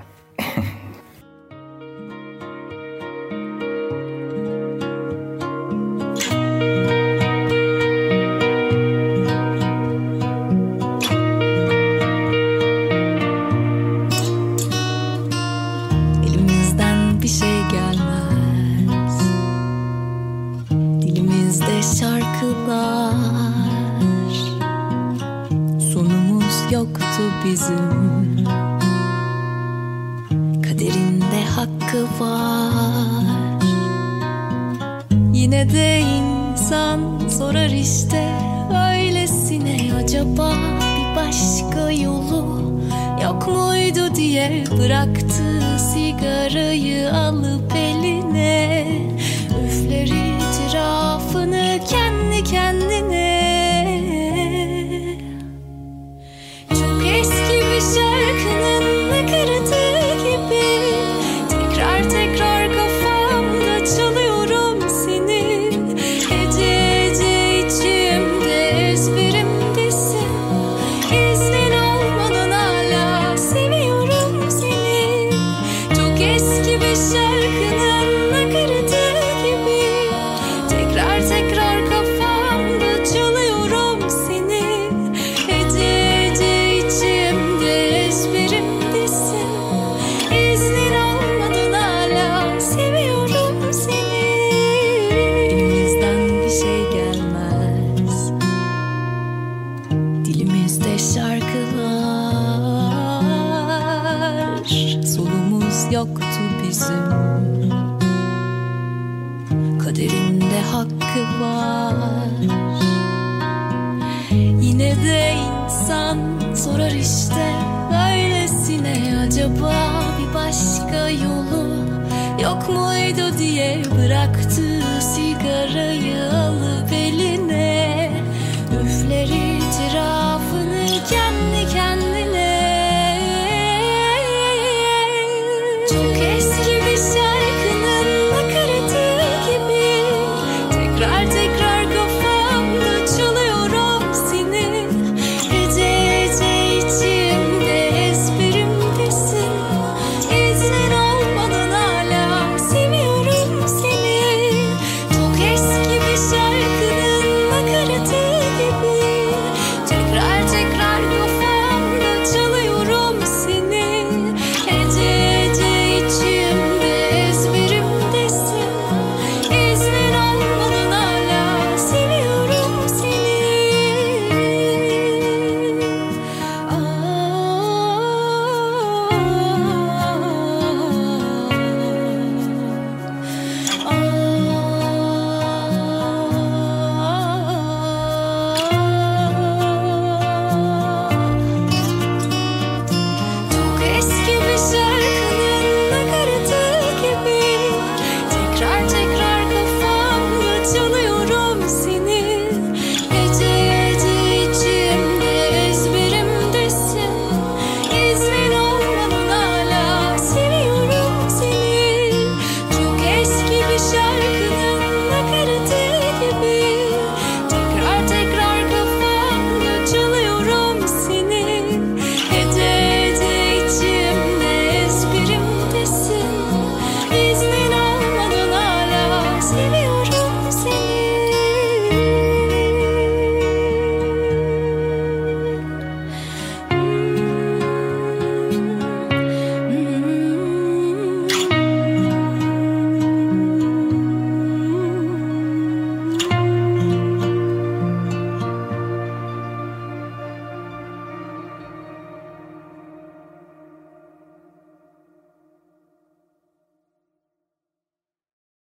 Hakkı var. Yine de insan sorar işte Öylesine acaba bir başka yolu Yok muydu? diye bıraktı sigarayı alıp eline